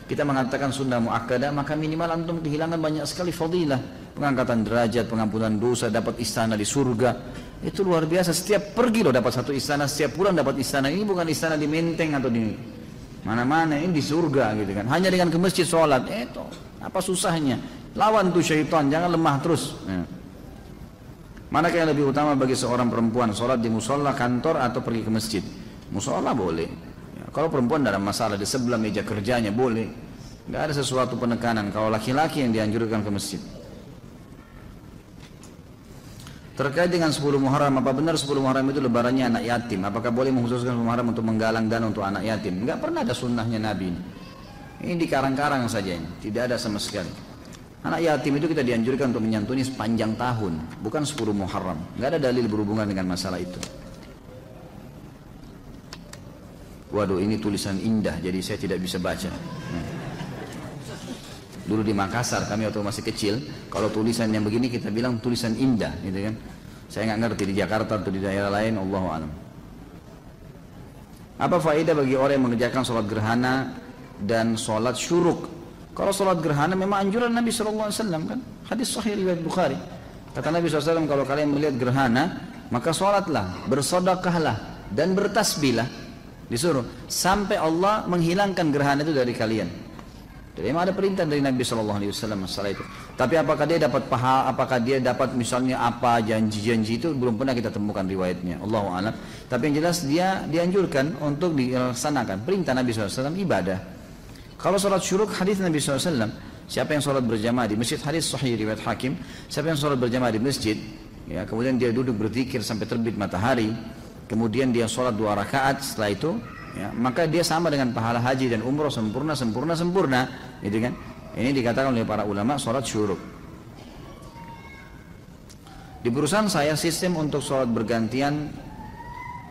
kita mengatakan sunnah muakkadah, maka minimal antum kehilangan banyak sekali fadilah. Pengangkatan derajat, pengampunan dosa, dapat istana di surga. Itu luar biasa. Setiap pergi loh dapat satu istana, setiap pulang dapat istana. Ini bukan istana di Menteng atau di mana-mana. Ini di surga gitu kan. Hanya dengan ke masjid sholat. Itu apa susahnya? Lawan tuh syaitan, jangan lemah terus. Ya. Manakah yang lebih utama bagi seorang perempuan sholat di musola kantor atau pergi ke masjid? Musola boleh. Ya, kalau perempuan ada masalah di sebelah meja kerjanya boleh. Tidak ada sesuatu penekanan. Kalau laki-laki yang dianjurkan ke masjid. Terkait dengan 10 Muharram, apa benar 10 Muharram itu lebarannya anak yatim? Apakah boleh mengkhususkan 10 Muharram untuk menggalang dana untuk anak yatim? Enggak pernah ada sunnahnya Nabi ini. Ini di karang-karang saja ini, tidak ada sama sekali. Anak yatim itu kita dianjurkan untuk menyantuni sepanjang tahun, bukan 10 Muharram. Enggak ada dalil berhubungan dengan masalah itu. Waduh, ini tulisan indah, jadi saya tidak bisa baca. Hmm. Dulu di Makassar kami waktu masih kecil, kalau tulisan yang begini kita bilang tulisan indah, gitu kan. Saya nggak ngerti di Jakarta atau di daerah lain, Allah alam. Apa faedah bagi orang yang mengerjakan sholat gerhana dan sholat syuruk? Kalau sholat gerhana memang anjuran Nabi SAW kan? Hadis sahih riwayat Bukhari. Kata Nabi SAW kalau kalian melihat gerhana, maka sholatlah, bersodakahlah, dan bertasbihlah. Disuruh sampai Allah menghilangkan gerhana itu dari kalian. Jadi memang ada perintah dari Nabi Shallallahu Alaihi Wasallam masalah itu. Tapi apakah dia dapat paha, apakah dia dapat misalnya apa janji-janji itu belum pernah kita temukan riwayatnya. Allah alam. Tapi yang jelas dia dianjurkan untuk dilaksanakan perintah Nabi SAW ibadah. Kalau sholat syuruk hadis Nabi SAW, siapa yang sholat berjamaah di masjid hadis sahih riwayat Hakim, siapa yang sholat berjamaah di masjid, ya kemudian dia duduk berzikir sampai terbit matahari, kemudian dia sholat dua rakaat setelah itu ya, maka dia sama dengan pahala haji dan umroh sempurna sempurna sempurna gitu kan? Ini dikatakan oleh para ulama sholat syuruk. Di perusahaan saya sistem untuk sholat bergantian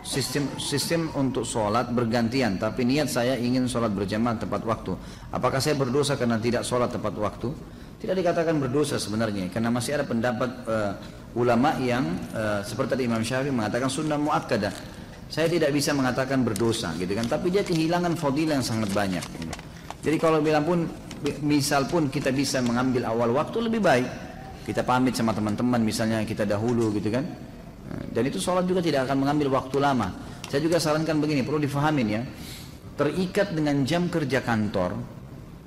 sistem sistem untuk sholat bergantian tapi niat saya ingin sholat berjamaah tepat waktu apakah saya berdosa karena tidak sholat tepat waktu tidak dikatakan berdosa sebenarnya karena masih ada pendapat uh, ulama yang uh, seperti Imam Syafi'i mengatakan sunnah muakkadah saya tidak bisa mengatakan berdosa gitu kan, tapi dia kehilangan fadilah yang sangat banyak. Gitu. Jadi kalau bilang pun misal pun kita bisa mengambil awal waktu lebih baik. Kita pamit sama teman-teman misalnya kita dahulu gitu kan. Dan itu sholat juga tidak akan mengambil waktu lama. Saya juga sarankan begini, perlu difahamin ya. Terikat dengan jam kerja kantor,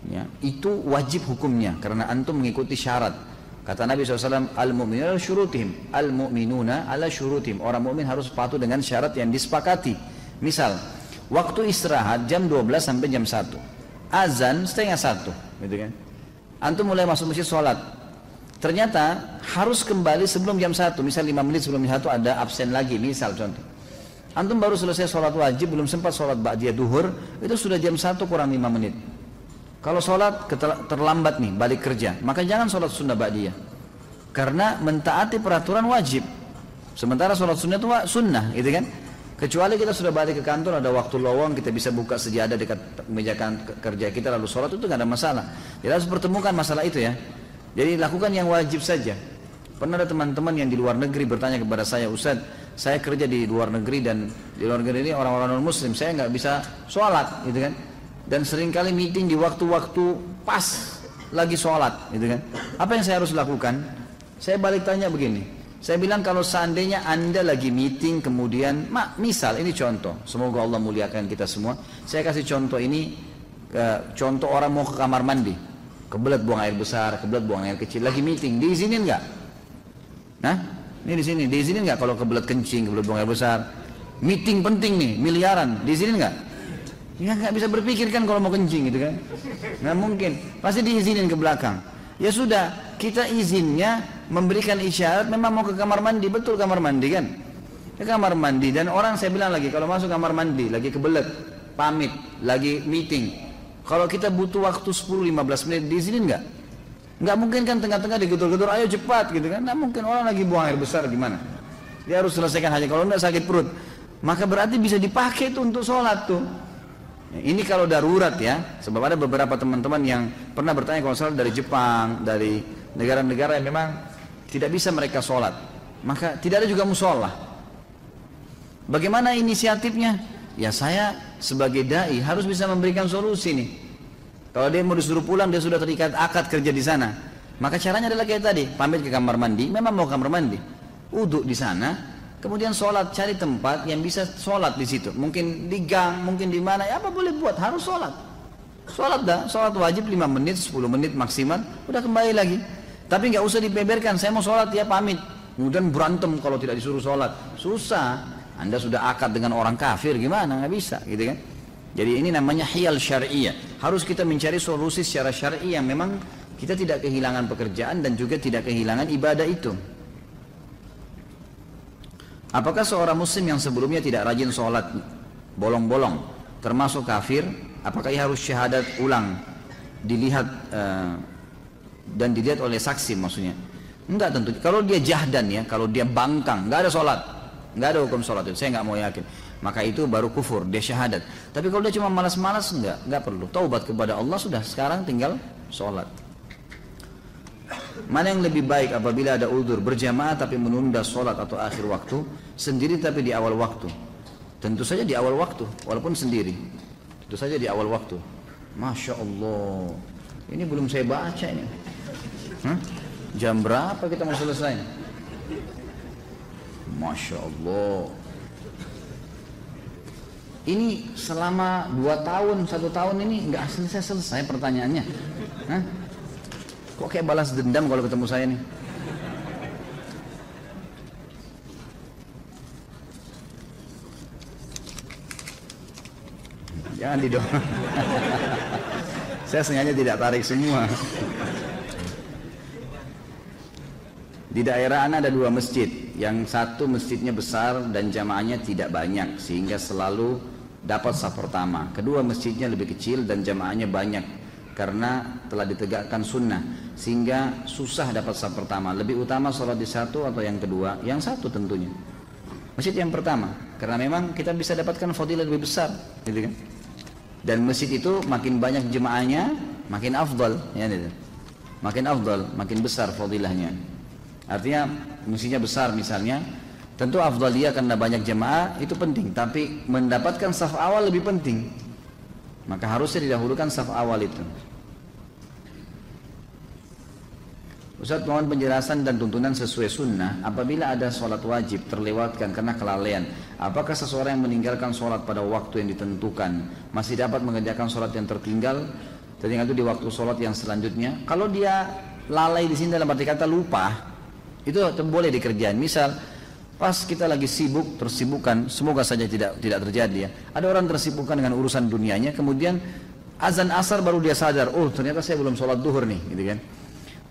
ya, itu wajib hukumnya karena antum mengikuti syarat Kata Nabi SAW, al-mu'minuna syurutihim. Al-mu'minuna ala syurutihim. Orang mukmin harus patuh dengan syarat yang disepakati. Misal, waktu istirahat jam 12 sampai jam 1. Azan setengah satu, gitu kan. Antum mulai masuk masjid sholat. Ternyata harus kembali sebelum jam 1. Misal 5 menit sebelum jam 1 ada absen lagi, misal contoh. Antum baru selesai sholat wajib, belum sempat sholat ba'diyah duhur, itu sudah jam 1 kurang 5 menit. Kalau sholat terlambat nih balik kerja, maka jangan sholat sunnah ba'diyah. Karena mentaati peraturan wajib. Sementara sholat sunnah itu sunnah, gitu kan? Kecuali kita sudah balik ke kantor, ada waktu lowong, kita bisa buka sejadah dekat meja kerja kita, lalu sholat itu nggak ada masalah. Kita harus pertemukan masalah itu ya. Jadi lakukan yang wajib saja. Pernah ada teman-teman yang di luar negeri bertanya kepada saya, Ustaz, saya kerja di luar negeri dan di luar negeri ini orang-orang non muslim, saya nggak bisa sholat, gitu kan? Dan sering kali meeting di waktu-waktu pas lagi sholat, gitu kan? Apa yang saya harus lakukan? Saya balik tanya begini, saya bilang kalau seandainya anda lagi meeting kemudian, mak, misal ini contoh, semoga Allah muliakan kita semua. Saya kasih contoh ini, uh, contoh orang mau ke kamar mandi, kebelet buang air besar, kebelet buang air kecil, lagi meeting, diizinin nggak? Nah, ini di sini, diizinin nggak kalau kebelet kencing, kebelet buang air besar? Meeting penting nih, miliaran, diizinin nggak? Ya nggak bisa berpikir kan kalau mau kencing gitu kan? Nggak mungkin, pasti diizinin ke belakang. Ya sudah, kita izinnya memberikan isyarat memang mau ke kamar mandi, betul kamar mandi kan? Ke kamar mandi dan orang saya bilang lagi kalau masuk kamar mandi lagi kebelet, pamit, lagi meeting. Kalau kita butuh waktu 10-15 menit diizinin nggak? Nggak mungkin kan tengah-tengah digedor-gedor, ayo cepat gitu kan. Nggak mungkin orang lagi buang air besar gimana. Dia harus selesaikan hanya kalau nggak sakit perut. Maka berarti bisa dipakai tuh untuk sholat tuh. Ini kalau darurat ya, sebab ada beberapa teman-teman yang pernah bertanya kalau sholat dari Jepang, dari negara-negara yang memang tidak bisa mereka sholat. Maka tidak ada juga musola. Bagaimana inisiatifnya? Ya saya sebagai dai harus bisa memberikan solusi nih. Kalau dia mau disuruh pulang, dia sudah terikat akad kerja di sana. Maka caranya adalah kayak tadi, pamit ke kamar mandi, memang mau kamar mandi. Uduk di sana, kemudian sholat, cari tempat yang bisa sholat di situ. Mungkin di gang, mungkin di mana, ya apa boleh buat, harus sholat. Sholat dah, sholat wajib 5 menit, 10 menit maksimal, udah kembali lagi. Tapi nggak usah dibeberkan, saya mau sholat ya pamit. Kemudian berantem kalau tidak disuruh sholat. Susah, anda sudah akad dengan orang kafir, gimana, nggak bisa gitu kan. Jadi ini namanya hiyal syariah. Harus kita mencari solusi secara syar'i yang memang kita tidak kehilangan pekerjaan dan juga tidak kehilangan ibadah itu. Apakah seorang muslim yang sebelumnya tidak rajin sholat bolong-bolong termasuk kafir? Apakah ia harus syahadat ulang dilihat uh, dan dilihat oleh saksi maksudnya? Enggak tentu. Kalau dia jahdan ya, kalau dia bangkang, nggak ada sholat, nggak ada hukum sholat itu. Saya nggak mau yakin maka itu baru kufur, dia syahadat. Tapi kalau dia cuma malas-malas enggak, enggak perlu. Taubat kepada Allah sudah, sekarang tinggal sholat. Mana yang lebih baik apabila ada udur berjamaah tapi menunda sholat atau akhir waktu, sendiri tapi di awal waktu. Tentu saja di awal waktu, walaupun sendiri. Tentu saja di awal waktu. Masya Allah, ini belum saya baca ini. Hah? Jam berapa kita mau selesai? Masya Allah. Ini selama dua tahun, satu tahun ini nggak selesai-selesai pertanyaannya. Hah? Kok kayak balas dendam kalau ketemu saya nih? Jangan didorong. saya sengaja tidak tarik semua. Di daerah Ana ada dua masjid. Yang satu masjidnya besar dan jamaahnya tidak banyak sehingga selalu dapat saf pertama. Kedua masjidnya lebih kecil dan jamaahnya banyak karena telah ditegakkan sunnah sehingga susah dapat saf pertama. Lebih utama sholat di satu atau yang kedua? Yang satu tentunya. Masjid yang pertama karena memang kita bisa dapatkan fadilah lebih besar, gitu kan? Dan masjid itu makin banyak jemaahnya, makin afdal, ya gitu. Makin afdal, makin besar fadilahnya. Artinya mestinya besar misalnya, Tentu afdaliyah karena banyak jemaah itu penting, tapi mendapatkan saf awal lebih penting. Maka harusnya didahulukan saf awal itu. Ustaz mohon penjelasan dan tuntunan sesuai sunnah. Apabila ada sholat wajib terlewatkan karena kelalaian. Apakah seseorang yang meninggalkan sholat pada waktu yang ditentukan masih dapat mengerjakan sholat yang tertinggal? Tertinggal itu di waktu sholat yang selanjutnya. Kalau dia lalai di sini dalam arti kata lupa itu boleh dikerjain misal Pas kita lagi sibuk, tersibukkan, semoga saja tidak tidak terjadi ya. Ada orang tersibukkan dengan urusan dunianya, kemudian azan asar baru dia sadar, oh ternyata saya belum sholat duhur nih, gitu kan.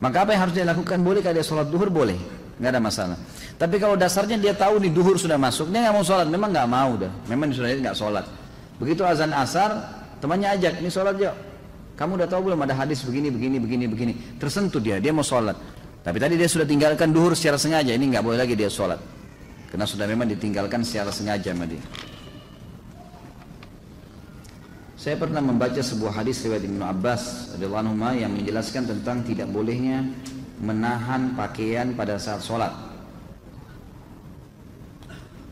Maka apa yang harus dia lakukan? Boleh kalau dia sholat duhur? Boleh, nggak ada masalah. Tapi kalau dasarnya dia tahu nih duhur sudah masuk, dia nggak mau sholat, memang nggak mau dah, memang sudah nggak sholat. Begitu azan asar, temannya ajak, ini sholat yuk. Kamu udah tahu belum ada hadis begini, begini, begini, begini. Tersentuh dia, dia mau sholat. Tapi tadi dia sudah tinggalkan duhur secara sengaja, ini nggak boleh lagi dia sholat. Karena sudah memang ditinggalkan secara sengaja sama dia. Saya pernah membaca sebuah hadis riwayat Ibnu Abbas radhiyallahu anhu yang menjelaskan tentang tidak bolehnya menahan pakaian pada saat sholat.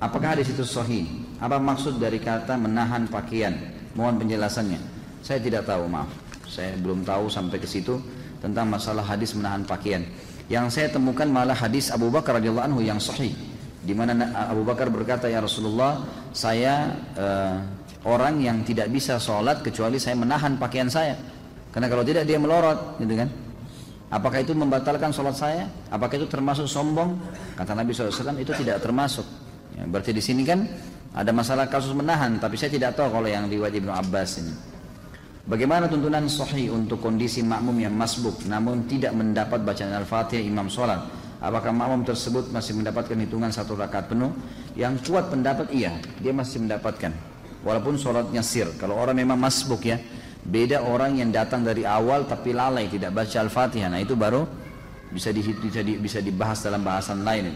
Apakah hadis itu sahih? Apa maksud dari kata menahan pakaian? Mohon penjelasannya. Saya tidak tahu, maaf. Saya belum tahu sampai ke situ tentang masalah hadis menahan pakaian. Yang saya temukan malah hadis Abu Bakar radhiyallahu anhu yang sahih di mana Abu Bakar berkata ya Rasulullah saya uh, orang yang tidak bisa sholat kecuali saya menahan pakaian saya. Karena kalau tidak dia melorot gitu kan. Apakah itu membatalkan sholat saya? Apakah itu termasuk sombong? Kata Nabi SAW itu tidak termasuk. Ya, berarti di sini kan ada masalah kasus menahan tapi saya tidak tahu kalau yang riwayat Ibnu Abbas ini Bagaimana tuntunan sahih untuk kondisi makmum yang masbuk namun tidak mendapat bacaan Al-Fatihah imam sholat? Apakah makmum tersebut masih mendapatkan hitungan satu rakaat penuh? Yang kuat pendapat iya, dia masih mendapatkan. Walaupun sholatnya sir. Kalau orang memang masbuk ya, beda orang yang datang dari awal tapi lalai tidak baca Al-Fatihah. Nah itu baru bisa, di, bisa, di, bisa dibahas dalam bahasan lain.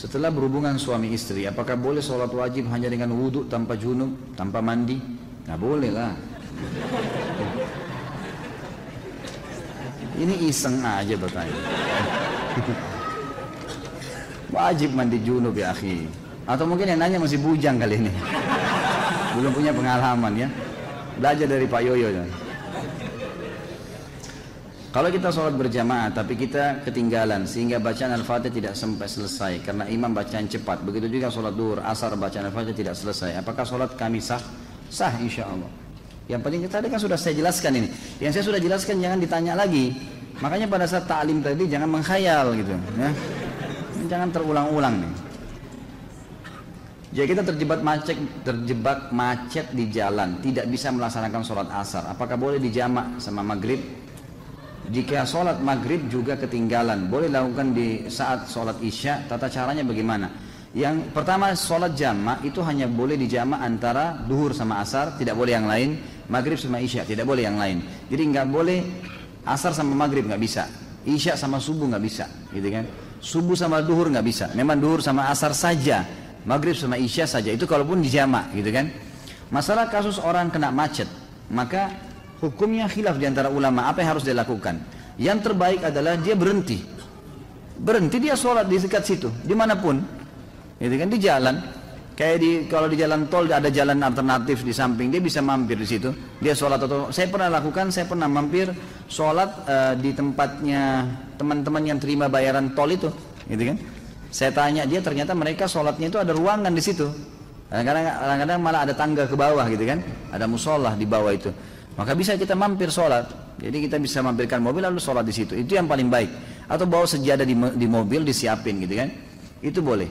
Setelah berhubungan suami istri, apakah boleh sholat wajib hanya dengan wudhu tanpa junub, tanpa mandi? Nggak boleh lah. Ini iseng aja bertanya. Wajib mandi junub ya akhi. Atau mungkin yang nanya masih bujang kali ini. Belum punya pengalaman ya. Belajar dari Pak Yoyo. Ya. Kalau kita sholat berjamaah tapi kita ketinggalan sehingga bacaan Al-Fatihah tidak sampai selesai karena imam bacaan cepat. Begitu juga sholat duhur, asar bacaan Al-Fatihah tidak selesai. Apakah sholat kami sah? Sah insya Allah. Yang penting tadi kan sudah saya jelaskan ini. Yang saya sudah jelaskan jangan ditanya lagi. Makanya pada saat ta'lim tadi jangan menghayal gitu. Ya. Jangan terulang-ulang nih. Jadi kita terjebak macet, terjebak macet di jalan, tidak bisa melaksanakan sholat asar. Apakah boleh dijamak sama maghrib? Jika sholat maghrib juga ketinggalan, boleh lakukan di saat sholat isya, tata caranya bagaimana? Yang pertama sholat jama itu hanya boleh dijamak antara duhur sama asar, tidak boleh yang lain. Maghrib sama isya, tidak boleh yang lain. Jadi nggak boleh asar sama maghrib nggak bisa. Isya sama subuh nggak bisa, gitu kan? Subuh sama duhur nggak bisa. Memang duhur sama asar saja. Maghrib sama isya saja. Itu kalaupun dijamak, gitu kan? Masalah kasus orang kena macet, maka Hukumnya khilaf di antara ulama, apa yang harus dilakukan? Yang terbaik adalah dia berhenti. Berhenti dia sholat di dekat situ, di mana pun. Itu kan di jalan. Kayak di kalau di jalan tol ada jalan alternatif di samping dia bisa mampir di situ. Dia sholat atau saya pernah lakukan, saya pernah mampir sholat uh, di tempatnya teman-teman yang terima bayaran tol itu, gitu kan? Saya tanya dia ternyata mereka sholatnya itu ada ruangan di situ. Kadang-kadang malah ada tangga ke bawah gitu kan, ada musola di bawah itu. Maka bisa kita mampir sholat. Jadi kita bisa mampirkan mobil lalu sholat di situ. Itu yang paling baik. Atau bawa sejadah di, di mobil disiapin gitu kan. Itu boleh.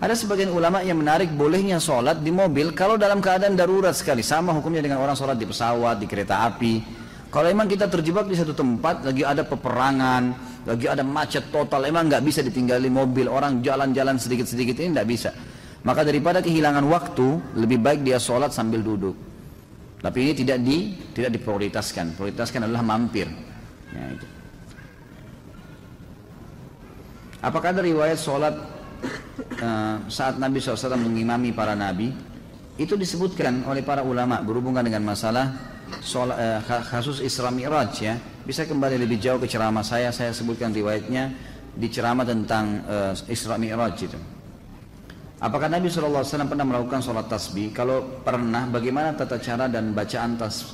Ada sebagian ulama yang menarik bolehnya sholat di mobil kalau dalam keadaan darurat sekali. Sama hukumnya dengan orang sholat di pesawat, di kereta api. Kalau emang kita terjebak di satu tempat, lagi ada peperangan, lagi ada macet total, emang nggak bisa ditinggali mobil, orang jalan-jalan sedikit-sedikit ini nggak bisa. Maka daripada kehilangan waktu, lebih baik dia sholat sambil duduk. Tapi ini tidak di tidak diprioritaskan. Prioritaskan adalah mampir. Ya, itu. Apakah ada riwayat sholat uh, saat Nabi SAW mengimami para nabi? Itu disebutkan oleh para ulama berhubungan dengan masalah sholat, uh, kasus Isra Mi'raj ya. Bisa kembali lebih jauh ke ceramah saya, saya sebutkan riwayatnya di ceramah tentang uh, Isra Mi'raj itu. Apakah Nabi SAW pernah melakukan sholat tasbih? Kalau pernah, bagaimana tata cara dan bacaan tas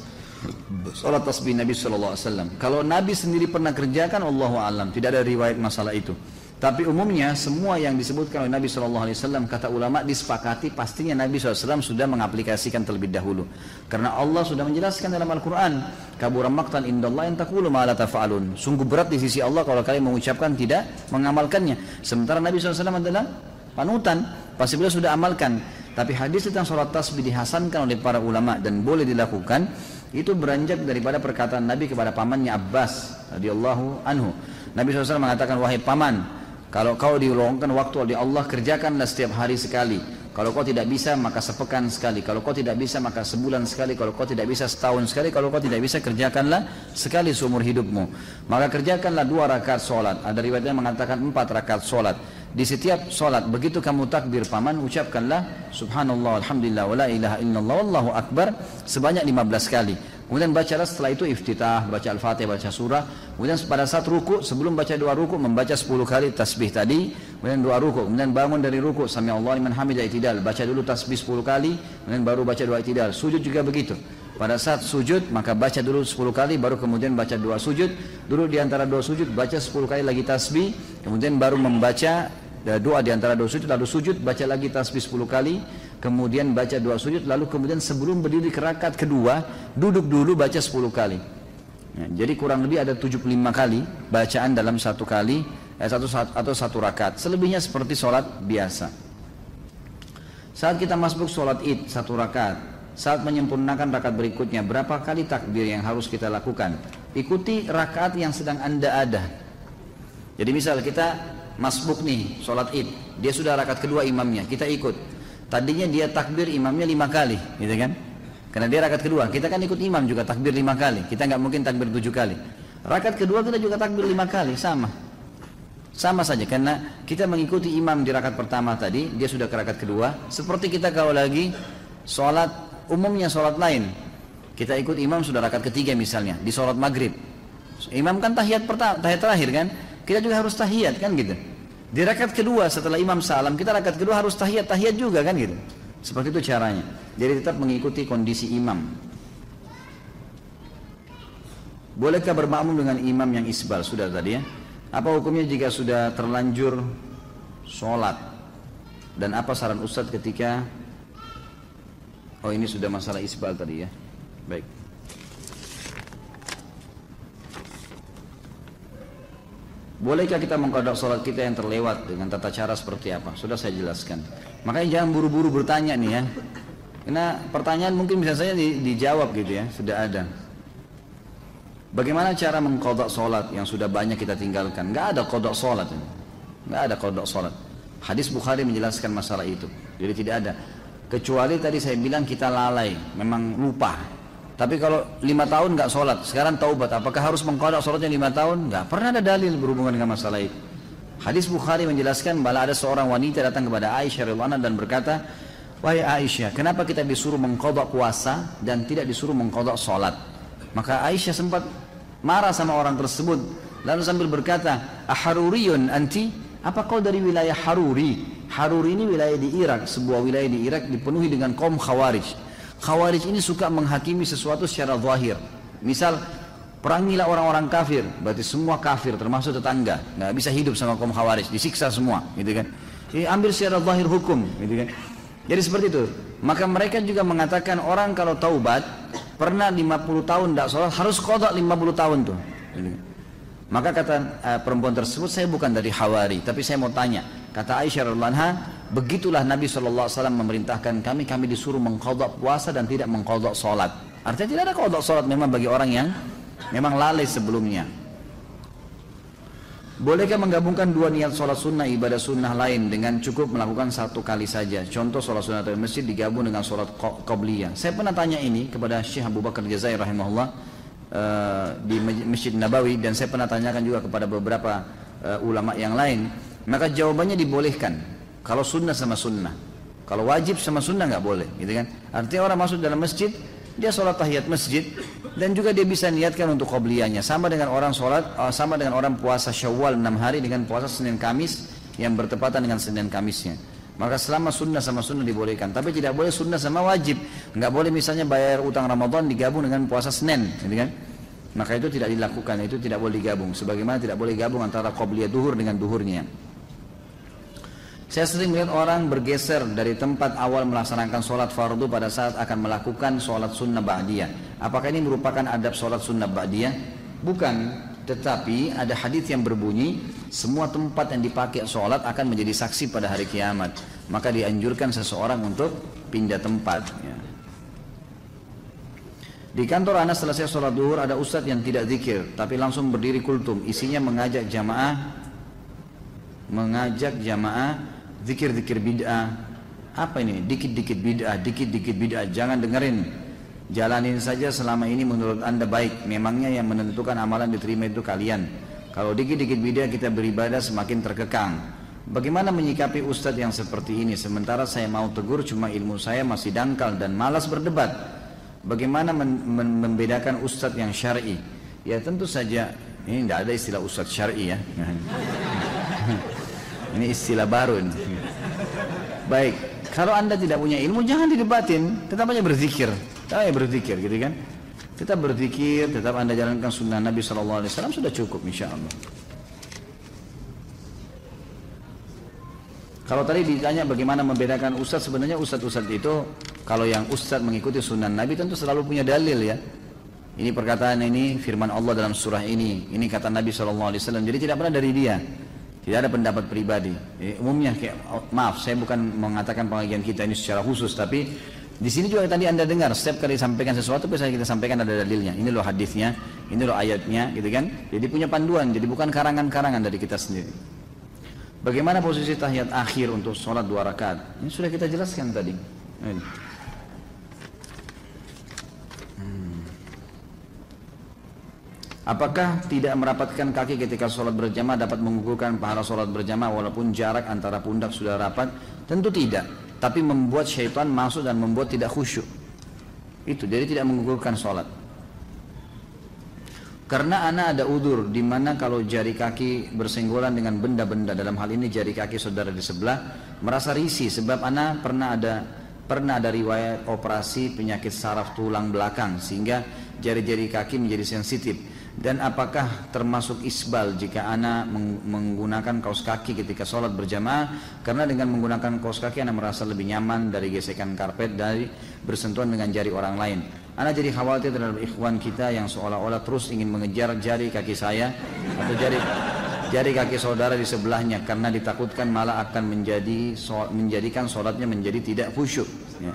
sholat tasbih Nabi SAW? Kalau Nabi sendiri pernah kerjakan, Allah alam, tidak ada riwayat masalah itu. Tapi umumnya semua yang disebutkan oleh Nabi SAW kata ulama disepakati pastinya Nabi SAW sudah mengaplikasikan terlebih dahulu. Karena Allah sudah menjelaskan dalam Al-Quran. Kaburam maktan indallah takulu ma'ala tafa'alun. Sungguh berat di sisi Allah kalau kalian mengucapkan tidak mengamalkannya. Sementara Nabi SAW adalah panutan pasti beliau sudah amalkan tapi hadis tentang sholat tasbih dihasankan oleh para ulama dan boleh dilakukan itu beranjak daripada perkataan Nabi kepada pamannya Abbas radhiyallahu anhu Nabi SAW mengatakan wahai paman kalau kau diulangkan waktu oleh Allah kerjakanlah setiap hari sekali kalau kau tidak bisa maka sepekan sekali. Kalau kau tidak bisa maka sebulan sekali. Kalau kau tidak bisa setahun sekali. Kalau kau tidak bisa kerjakanlah sekali seumur hidupmu. Maka kerjakanlah dua rakaat sholat. Ada riwayatnya mengatakan empat rakaat sholat. Di setiap sholat begitu kamu takbir paman ucapkanlah subhanallah alhamdulillah wala ilaha illallah wallahu akbar sebanyak 15 kali. Kemudian bacalah setelah itu iftitah baca al-fatihah baca surah. Kemudian pada saat ruku sebelum baca dua ruku membaca 10 kali tasbih tadi. Kemudian dua ruku kemudian bangun dari ruku sami Allah liman hamidah itidal baca dulu tasbih 10 kali kemudian baru baca dua itidal. Sujud juga begitu. Pada saat sujud maka baca dulu 10 kali baru kemudian baca dua sujud. Duduk di antara dua sujud baca 10 kali lagi tasbih kemudian baru membaca doa di antara dua sujud lalu sujud baca lagi tasbih 10 kali kemudian baca dua sujud lalu kemudian sebelum berdiri ke rakaat kedua duduk dulu baca 10 kali. Ya, jadi kurang lebih ada 75 kali bacaan dalam satu kali eh, satu atau satu rakaat. Selebihnya seperti sholat biasa. Saat kita masuk sholat id satu rakaat. Saat menyempurnakan rakaat berikutnya berapa kali takbir yang harus kita lakukan? Ikuti rakaat yang sedang anda ada. Jadi misal kita masbuk nih sholat id. Dia sudah rakaat kedua imamnya kita ikut. Tadinya dia takbir imamnya lima kali gitu kan? Karena dia rakaat kedua kita kan ikut imam juga takbir lima kali. Kita nggak mungkin takbir tujuh kali. Rakaat kedua kita juga takbir lima kali sama. Sama saja karena kita mengikuti imam di rakaat pertama tadi dia sudah ke rakaat kedua. Seperti kita kalau lagi sholat umumnya sholat lain. Kita ikut imam sudah rakaat ketiga misalnya di sholat maghrib. Imam kan tahiyat pertama tahiyat terakhir kan kita juga harus tahiyat kan gitu. Di rakaat kedua setelah imam salam, kita rakaat kedua harus tahiyat, tahiyat juga kan gitu. Seperti itu caranya. Jadi tetap mengikuti kondisi imam. Bolehkah bermakmum dengan imam yang isbal? Sudah tadi ya. Apa hukumnya jika sudah terlanjur sholat? Dan apa saran Ustadz ketika Oh ini sudah masalah isbal tadi ya. Baik. Bolehkah kita mengkodok sholat kita yang terlewat dengan tata cara seperti apa? Sudah saya jelaskan. Makanya jangan buru-buru bertanya nih ya. Karena pertanyaan mungkin bisa saja di, dijawab gitu ya, sudah ada. Bagaimana cara mengkodok sholat yang sudah banyak kita tinggalkan? Gak ada kodok sholat. Gak ada kodok sholat. Hadis Bukhari menjelaskan masalah itu. Jadi tidak ada. Kecuali tadi saya bilang kita lalai, memang lupa. Tapi kalau lima tahun nggak sholat, sekarang taubat, apakah harus mengkodok sholatnya lima tahun? Nggak pernah ada dalil berhubungan dengan masalah itu. Hadis Bukhari menjelaskan bahwa ada seorang wanita datang kepada Aisyah radhiyallahu dan berkata, Wahai Aisyah, kenapa kita disuruh mengkodok puasa dan tidak disuruh mengkodok sholat? Maka Aisyah sempat marah sama orang tersebut, lalu sambil berkata, Aharuriyun anti? Apa kau dari wilayah Haruri? Haruri ini wilayah di Irak, sebuah wilayah di Irak dipenuhi dengan kaum Khawarij. Khawarij ini suka menghakimi sesuatu secara zahir. Misal perangilah orang-orang kafir, berarti semua kafir termasuk tetangga, nggak bisa hidup sama kaum Khawarij, disiksa semua, gitu kan. Jadi ambil secara zahir hukum, gitu kan. Jadi seperti itu. Maka mereka juga mengatakan orang kalau taubat pernah 50 tahun tidak sholat harus kodok 50 tahun tuh. Gitu kan. Maka kata uh, perempuan tersebut saya bukan dari Hawari, tapi saya mau tanya. Kata Aisyah radhiallahu Begitulah Nabi SAW memerintahkan kami, kami disuruh mengkodok puasa dan tidak mengkodok sholat. Artinya tidak ada kodok sholat memang bagi orang yang memang lalai sebelumnya. Bolehkah menggabungkan dua niat sholat sunnah ibadah sunnah lain dengan cukup melakukan satu kali saja? Contoh sholat sunnah di masjid digabung dengan sholat qobliyah. Saya pernah tanya ini kepada Syekh Abu Bakar Jazair rahimahullah uh, di Masjid Nabawi dan saya pernah tanyakan juga kepada beberapa uh, ulama yang lain. Maka jawabannya dibolehkan kalau sunnah sama sunnah. Kalau wajib sama sunnah nggak boleh, gitu kan? Artinya orang masuk dalam masjid, dia sholat tahiyat masjid dan juga dia bisa niatkan untuk qobliyahnya. Sama dengan orang sholat, uh, sama dengan orang puasa syawal 6 hari dengan puasa Senin Kamis yang bertepatan dengan Senin Kamisnya. Maka selama sunnah sama sunnah dibolehkan. Tapi tidak boleh sunnah sama wajib. Nggak boleh misalnya bayar utang Ramadan digabung dengan puasa Senin, gitu kan? Maka itu tidak dilakukan, itu tidak boleh digabung. Sebagaimana tidak boleh gabung antara qobliyah duhur dengan duhurnya. Saya sering melihat orang bergeser dari tempat awal melaksanakan sholat fardu pada saat akan melakukan sholat sunnah ba'diyah. Apakah ini merupakan adab sholat sunnah ba'diyah? Bukan, tetapi ada hadis yang berbunyi semua tempat yang dipakai sholat akan menjadi saksi pada hari kiamat. Maka dianjurkan seseorang untuk pindah tempat. Ya. Di kantor anak selesai sholat duhur ada ustadz yang tidak zikir tapi langsung berdiri kultum. Isinya mengajak jamaah mengajak jamaah zikir-zikir bid'ah. Apa ini? Dikit-dikit bid'ah, dikit-dikit bid'ah. Jangan dengerin. Jalanin saja selama ini menurut anda baik. Memangnya yang menentukan amalan diterima itu kalian. Kalau dikit-dikit bid'ah kita beribadah semakin terkekang. Bagaimana menyikapi ustadz yang seperti ini sementara saya mau tegur cuma ilmu saya masih dangkal dan malas berdebat. Bagaimana membedakan ustadz yang syar'i? Ya tentu saja ini tidak ada istilah ustadz syar'i ya. ini istilah baru ini. Baik, kalau anda tidak punya ilmu jangan didebatin, tetap aja berzikir, tetap aja berzikir gitu kan. Tetap berzikir, tetap anda jalankan sunnah Nabi Shallallahu Alaihi Wasallam sudah cukup insya Allah. Kalau tadi ditanya bagaimana membedakan ustadz, sebenarnya ustadz-ustadz itu kalau yang ustadz mengikuti sunnah Nabi tentu selalu punya dalil ya. Ini perkataan ini firman Allah dalam surah ini, ini kata Nabi SAW. Jadi tidak pernah dari dia, tidak ada pendapat pribadi. Jadi, umumnya kayak oh, maaf, saya bukan mengatakan pengajian kita ini secara khusus, tapi di sini juga tadi anda dengar setiap kali sampaikan sesuatu biasanya kita sampaikan ada dalilnya. Ini loh hadisnya, ini loh ayatnya, gitu kan? Jadi punya panduan, jadi bukan karangan-karangan dari kita sendiri. Bagaimana posisi tahiyat akhir untuk sholat dua rakaat? Ini sudah kita jelaskan tadi. Apakah tidak merapatkan kaki ketika sholat berjamaah dapat mengukurkan pahala sholat berjamaah walaupun jarak antara pundak sudah rapat? Tentu tidak. Tapi membuat syaitan masuk dan membuat tidak khusyuk. Itu jadi tidak mengukurkan sholat. Karena anak ada udur di mana kalau jari kaki bersenggolan dengan benda-benda dalam hal ini jari kaki saudara di sebelah merasa risih sebab anak pernah ada pernah ada riwayat operasi penyakit saraf tulang belakang sehingga jari-jari kaki menjadi sensitif dan apakah termasuk isbal jika anak menggunakan kaos kaki ketika sholat berjamaah karena dengan menggunakan kaos kaki anak merasa lebih nyaman dari gesekan karpet dari bersentuhan dengan jari orang lain Anda jadi khawatir terhadap ikhwan kita yang seolah-olah terus ingin mengejar jari kaki saya atau jari jari kaki saudara di sebelahnya karena ditakutkan malah akan menjadi menjadikan sholatnya menjadi tidak khusyuk. Ya.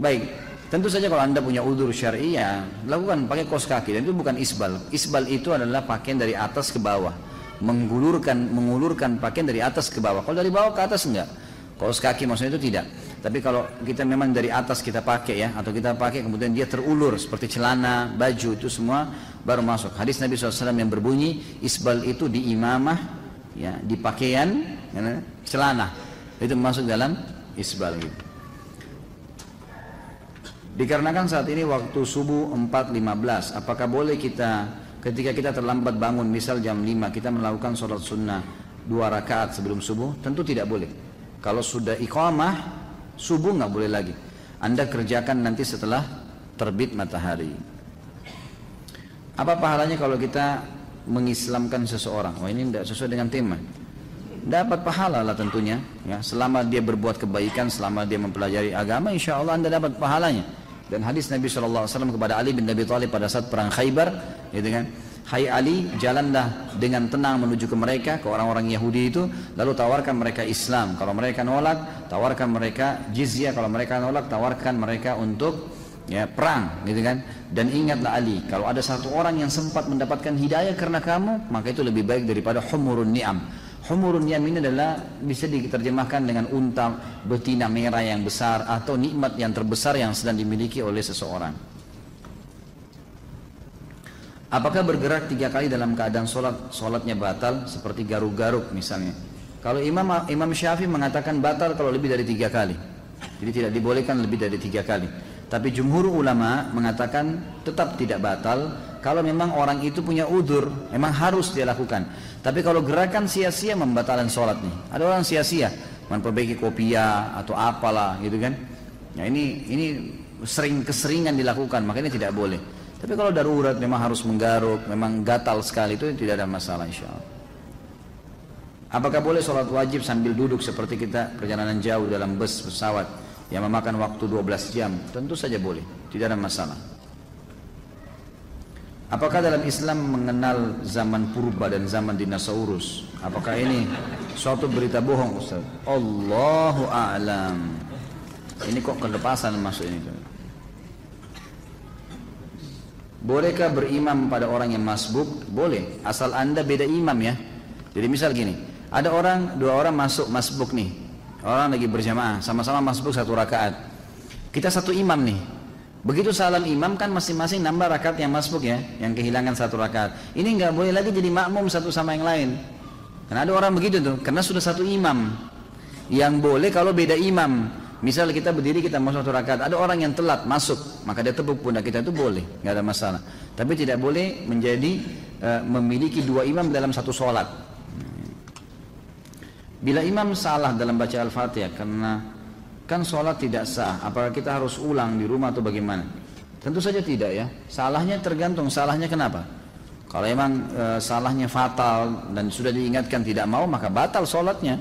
Baik, tentu saja kalau anda punya udur syari ya lakukan pakai kos kaki dan itu bukan isbal. Isbal itu adalah pakaian dari atas ke bawah, menggulurkan mengulurkan pakaian dari atas ke bawah. Kalau dari bawah ke atas enggak. Kaos kaki maksudnya itu tidak. Tapi kalau kita memang dari atas kita pakai ya, atau kita pakai kemudian dia terulur seperti celana, baju itu semua baru masuk. Hadis Nabi SAW yang berbunyi isbal itu di imamah, ya di pakaian, ya, celana itu masuk dalam isbal gitu. Dikarenakan saat ini waktu subuh 4.15, apakah boleh kita ketika kita terlambat bangun, misal jam 5, kita melakukan sholat sunnah dua rakaat sebelum subuh? Tentu tidak boleh. Kalau sudah iqamah, subuh nggak boleh lagi. Anda kerjakan nanti setelah terbit matahari. Apa pahalanya kalau kita mengislamkan seseorang? Oh ini tidak sesuai dengan tema. Dapat pahala lah tentunya. Ya, selama dia berbuat kebaikan, selama dia mempelajari agama, insya Allah anda dapat pahalanya. Dan hadis Nabi SAW kepada Ali bin Abi Thalib pada saat perang Khaybar, gitu kan? Hai Ali, jalanlah dengan tenang menuju ke mereka, ke orang-orang Yahudi itu, lalu tawarkan mereka Islam. Kalau mereka nolak, tawarkan mereka jizyah. Kalau mereka nolak, tawarkan mereka untuk ya perang, gitu kan? Dan ingatlah Ali, kalau ada satu orang yang sempat mendapatkan hidayah karena kamu, maka itu lebih baik daripada humurun ni'am. Humurun ni'am ini adalah bisa diterjemahkan dengan unta betina merah yang besar atau nikmat yang terbesar yang sedang dimiliki oleh seseorang. Apakah bergerak tiga kali dalam keadaan sholat, sholatnya batal seperti garuk-garuk misalnya? Kalau Imam Imam Syafi'i mengatakan batal kalau lebih dari tiga kali. Jadi tidak dibolehkan lebih dari tiga kali. Tapi jumhur ulama mengatakan tetap tidak batal kalau memang orang itu punya udur, memang harus dia lakukan. Tapi kalau gerakan sia-sia membatalkan sholat nih. Ada orang sia-sia, memperbaiki kopiah atau apalah gitu kan. Ya ini ini sering keseringan dilakukan, makanya tidak boleh. Tapi kalau darurat memang harus menggaruk, memang gatal sekali itu tidak ada masalah insya Allah. Apakah boleh sholat wajib sambil duduk seperti kita perjalanan jauh dalam bus pesawat yang memakan waktu 12 jam? Tentu saja boleh, tidak ada masalah. Apakah dalam Islam mengenal zaman purba dan zaman dinosaurus? Apakah ini suatu berita bohong Ustaz? Allahu a'lam. Ini kok kelepasan masuk ini? Bolehkah berimam pada orang yang masbuk? Boleh, asal anda beda imam ya. Jadi misal gini, ada orang, dua orang masuk masbuk nih. Orang lagi berjamaah, sama-sama masbuk satu rakaat. Kita satu imam nih. Begitu salam imam kan masing-masing nambah rakaat yang masbuk ya, yang kehilangan satu rakaat. Ini nggak boleh lagi jadi makmum satu sama yang lain. Karena ada orang begitu tuh, karena sudah satu imam. Yang boleh kalau beda imam. Misal kita berdiri kita mau satu rakaat, ada orang yang telat masuk, maka dia tepuk pundak kita itu boleh, nggak ada masalah. Tapi tidak boleh menjadi uh, memiliki dua imam dalam satu sholat. Bila imam salah dalam baca al-fatihah karena kan sholat tidak sah, apakah kita harus ulang di rumah atau bagaimana? Tentu saja tidak ya. Salahnya tergantung salahnya kenapa. Kalau memang e, salahnya fatal dan sudah diingatkan tidak mau maka batal sholatnya.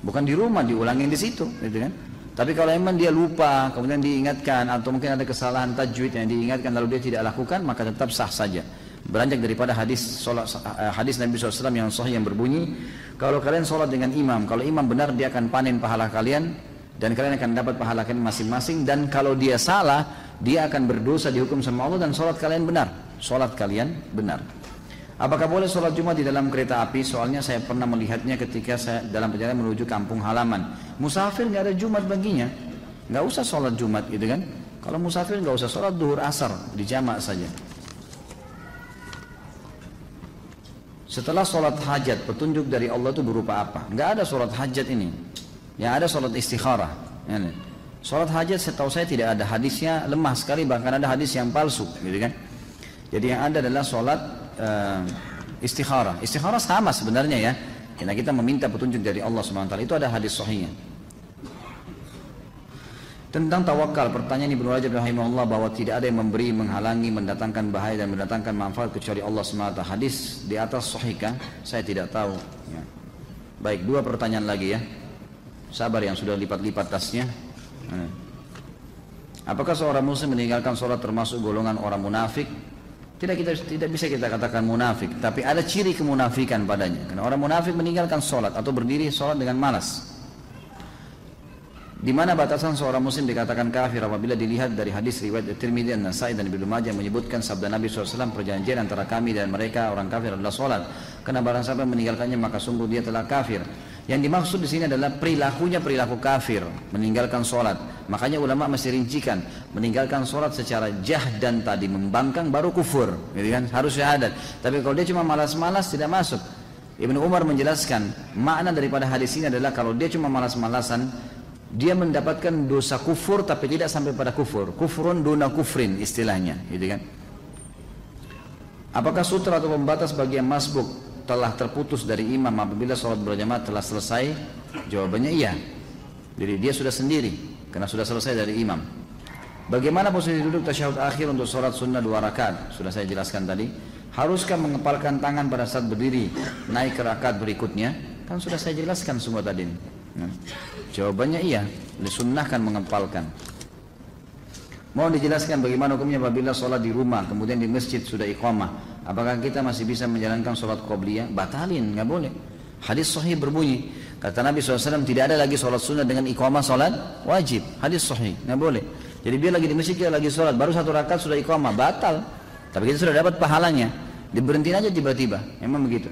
Bukan di rumah diulangin di situ, gitu kan? Tapi kalau memang dia lupa kemudian diingatkan atau mungkin ada kesalahan tajwid yang diingatkan lalu dia tidak lakukan maka tetap sah saja. Beranjak daripada hadis sholat, eh, hadis Nabi SAW yang sahih yang berbunyi kalau kalian sholat dengan imam, kalau imam benar dia akan panen pahala kalian dan kalian akan dapat pahala kalian masing-masing dan kalau dia salah dia akan berdosa dihukum sama Allah dan sholat kalian benar. Sholat kalian benar. Apakah boleh sholat Jumat di dalam kereta api? Soalnya saya pernah melihatnya ketika saya dalam perjalanan menuju kampung halaman. Musafir nggak ada Jumat baginya, nggak usah sholat Jumat gitu kan? Kalau musafir nggak usah sholat duhur asar di jamak saja. Setelah sholat hajat, petunjuk dari Allah itu berupa apa? Nggak ada sholat hajat ini. Yang ada sholat istikharah. Ya, Sholat hajat setahu saya tidak ada hadisnya lemah sekali bahkan ada hadis yang palsu gitu kan. Jadi yang ada adalah sholat uh, istikharah. Istikharah sama sebenarnya ya. Karena kita meminta petunjuk dari Allah SWT itu ada hadis sahihnya. Tentang tawakal, pertanyaan Ibnu Rajab rahimahullah bahwa tidak ada yang memberi, menghalangi, mendatangkan bahaya dan mendatangkan manfaat kecuali Allah SWT. Hadis di atas sahihkah? Saya tidak tahu. Ya. Baik, dua pertanyaan lagi ya. Sabar yang sudah lipat-lipat tasnya. Hmm. Apakah seorang muslim meninggalkan sholat termasuk golongan orang munafik? Tidak kita tidak bisa kita katakan munafik, tapi ada ciri kemunafikan padanya. Karena orang munafik meninggalkan sholat atau berdiri sholat dengan malas. Di mana batasan seorang muslim dikatakan kafir apabila dilihat dari hadis riwayat Tirmidzi dan Nasai dan Ibnu Majah menyebutkan sabda Nabi SAW perjanjian antara kami dan mereka orang kafir adalah sholat. Karena barang siapa meninggalkannya maka sungguh dia telah kafir. Yang dimaksud di sini adalah perilakunya perilaku kafir, meninggalkan sholat. Makanya ulama mesti rincikan, meninggalkan sholat secara jah dan tadi membangkang baru kufur, gitu kan? Harus syahadat. Tapi kalau dia cuma malas-malas tidak masuk. Ibnu Umar menjelaskan makna daripada hadis ini adalah kalau dia cuma malas-malasan, dia mendapatkan dosa kufur tapi tidak sampai pada kufur. Kufurun duna kufrin istilahnya, gitu kan? Apakah sutra atau pembatas bagi yang masbuk telah terputus dari imam apabila sholat berjamaah telah selesai? Jawabannya iya. Jadi dia sudah sendiri karena sudah selesai dari imam. Bagaimana posisi duduk tasyahud akhir untuk sholat sunnah dua rakaat? Sudah saya jelaskan tadi. Haruskah mengepalkan tangan pada saat berdiri naik ke rakaat berikutnya? Kan sudah saya jelaskan semua tadi. Nah, jawabannya iya, disunnahkan mengepalkan. Mohon dijelaskan bagaimana hukumnya apabila sholat di rumah kemudian di masjid sudah iqamah Apakah kita masih bisa menjalankan sholat qobliyah? Batalin, nggak boleh. Hadis sahih berbunyi, kata Nabi SAW tidak ada lagi sholat sunnah dengan iqamah sholat wajib. Hadis sahih, nggak boleh. Jadi dia lagi di masjid, dia lagi sholat, baru satu rakaat sudah iqamah, batal. Tapi kita sudah dapat pahalanya. Diberhentiin aja tiba-tiba, memang begitu.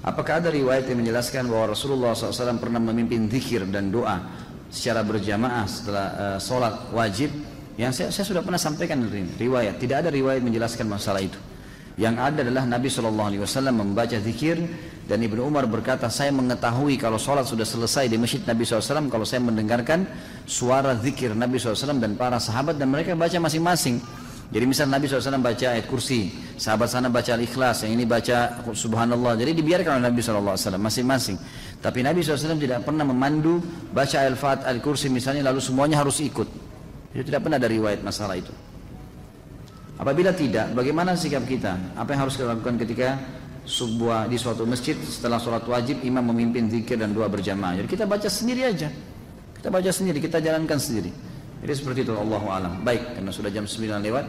Apakah ada riwayat yang menjelaskan bahwa Rasulullah SAW pernah memimpin zikir dan doa secara berjamaah setelah uh, sholat wajib yang saya, saya sudah pernah sampaikan ini riwayat. Tidak ada riwayat menjelaskan masalah itu. Yang ada adalah Nabi Shallallahu Alaihi Wasallam membaca zikir dan Ibnu Umar berkata saya mengetahui kalau sholat sudah selesai di masjid Nabi SAW kalau saya mendengarkan suara zikir Nabi SAW dan para sahabat dan mereka baca masing-masing. Jadi misal Nabi SAW baca ayat kursi, sahabat sana baca al-ikhlas, yang ini baca subhanallah. Jadi dibiarkan oleh Nabi SAW masing-masing. Tapi Nabi SAW tidak pernah memandu baca al-fat, al-kursi misalnya lalu semuanya harus ikut. Itu tidak pernah ada riwayat masalah itu. Apabila tidak, bagaimana sikap kita? Apa yang harus kita lakukan ketika sebuah di suatu masjid setelah sholat wajib imam memimpin zikir dan doa berjamaah. Jadi kita baca sendiri aja. Kita baca sendiri, kita jalankan sendiri. Jadi seperti itu Allah alam. Baik, karena sudah jam 9 lewat,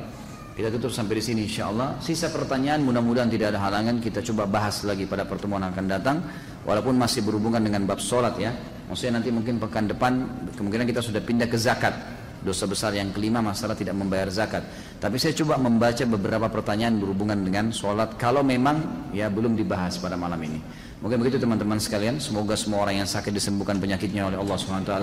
kita tutup sampai di sini insya Allah. Sisa pertanyaan mudah-mudahan tidak ada halangan kita coba bahas lagi pada pertemuan akan datang. Walaupun masih berhubungan dengan bab sholat ya. Maksudnya nanti mungkin pekan depan kemungkinan kita sudah pindah ke zakat. Dosa besar yang kelima masalah tidak membayar zakat. Tapi saya coba membaca beberapa pertanyaan berhubungan dengan sholat kalau memang ya belum dibahas pada malam ini. Mungkin begitu teman-teman sekalian. Semoga semua orang yang sakit disembuhkan penyakitnya oleh Allah SWT.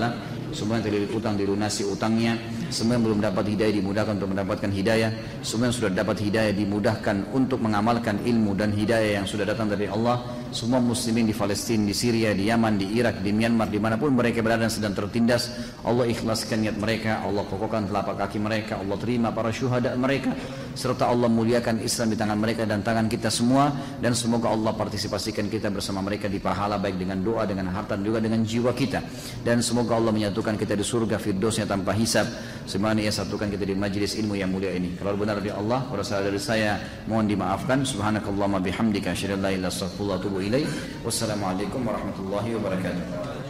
Semua yang terlilit utang dilunasi utangnya. Semua yang belum dapat hidayah dimudahkan untuk mendapatkan hidayah. Semua yang sudah dapat hidayah dimudahkan untuk mengamalkan ilmu dan hidayah yang sudah datang dari Allah. Semua muslimin di Palestina, di Syria, di Yaman, di Irak, di Myanmar, di mana pun mereka berada dan sedang tertindas. Allah ikhlaskan niat mereka. Allah kokohkan telapak kaki mereka. Allah terima para syuhada mereka. Serta Allah muliakan Islam di tangan mereka dan tangan kita semua. Dan semoga Allah partisipasikan kita bersama mereka di pahala baik dengan doa, dengan harta dan juga dengan jiwa kita. Dan semoga Allah menyatukan kita di surga firdosnya tanpa hisab. Semana ia satukan kita di majlis ilmu yang mulia ini. Kalau benar dari Allah, kalau salah dari saya, mohon dimaafkan. Subhanakallahumma bihamdika asyhadu an la ilaha illa anta astaghfiruka wa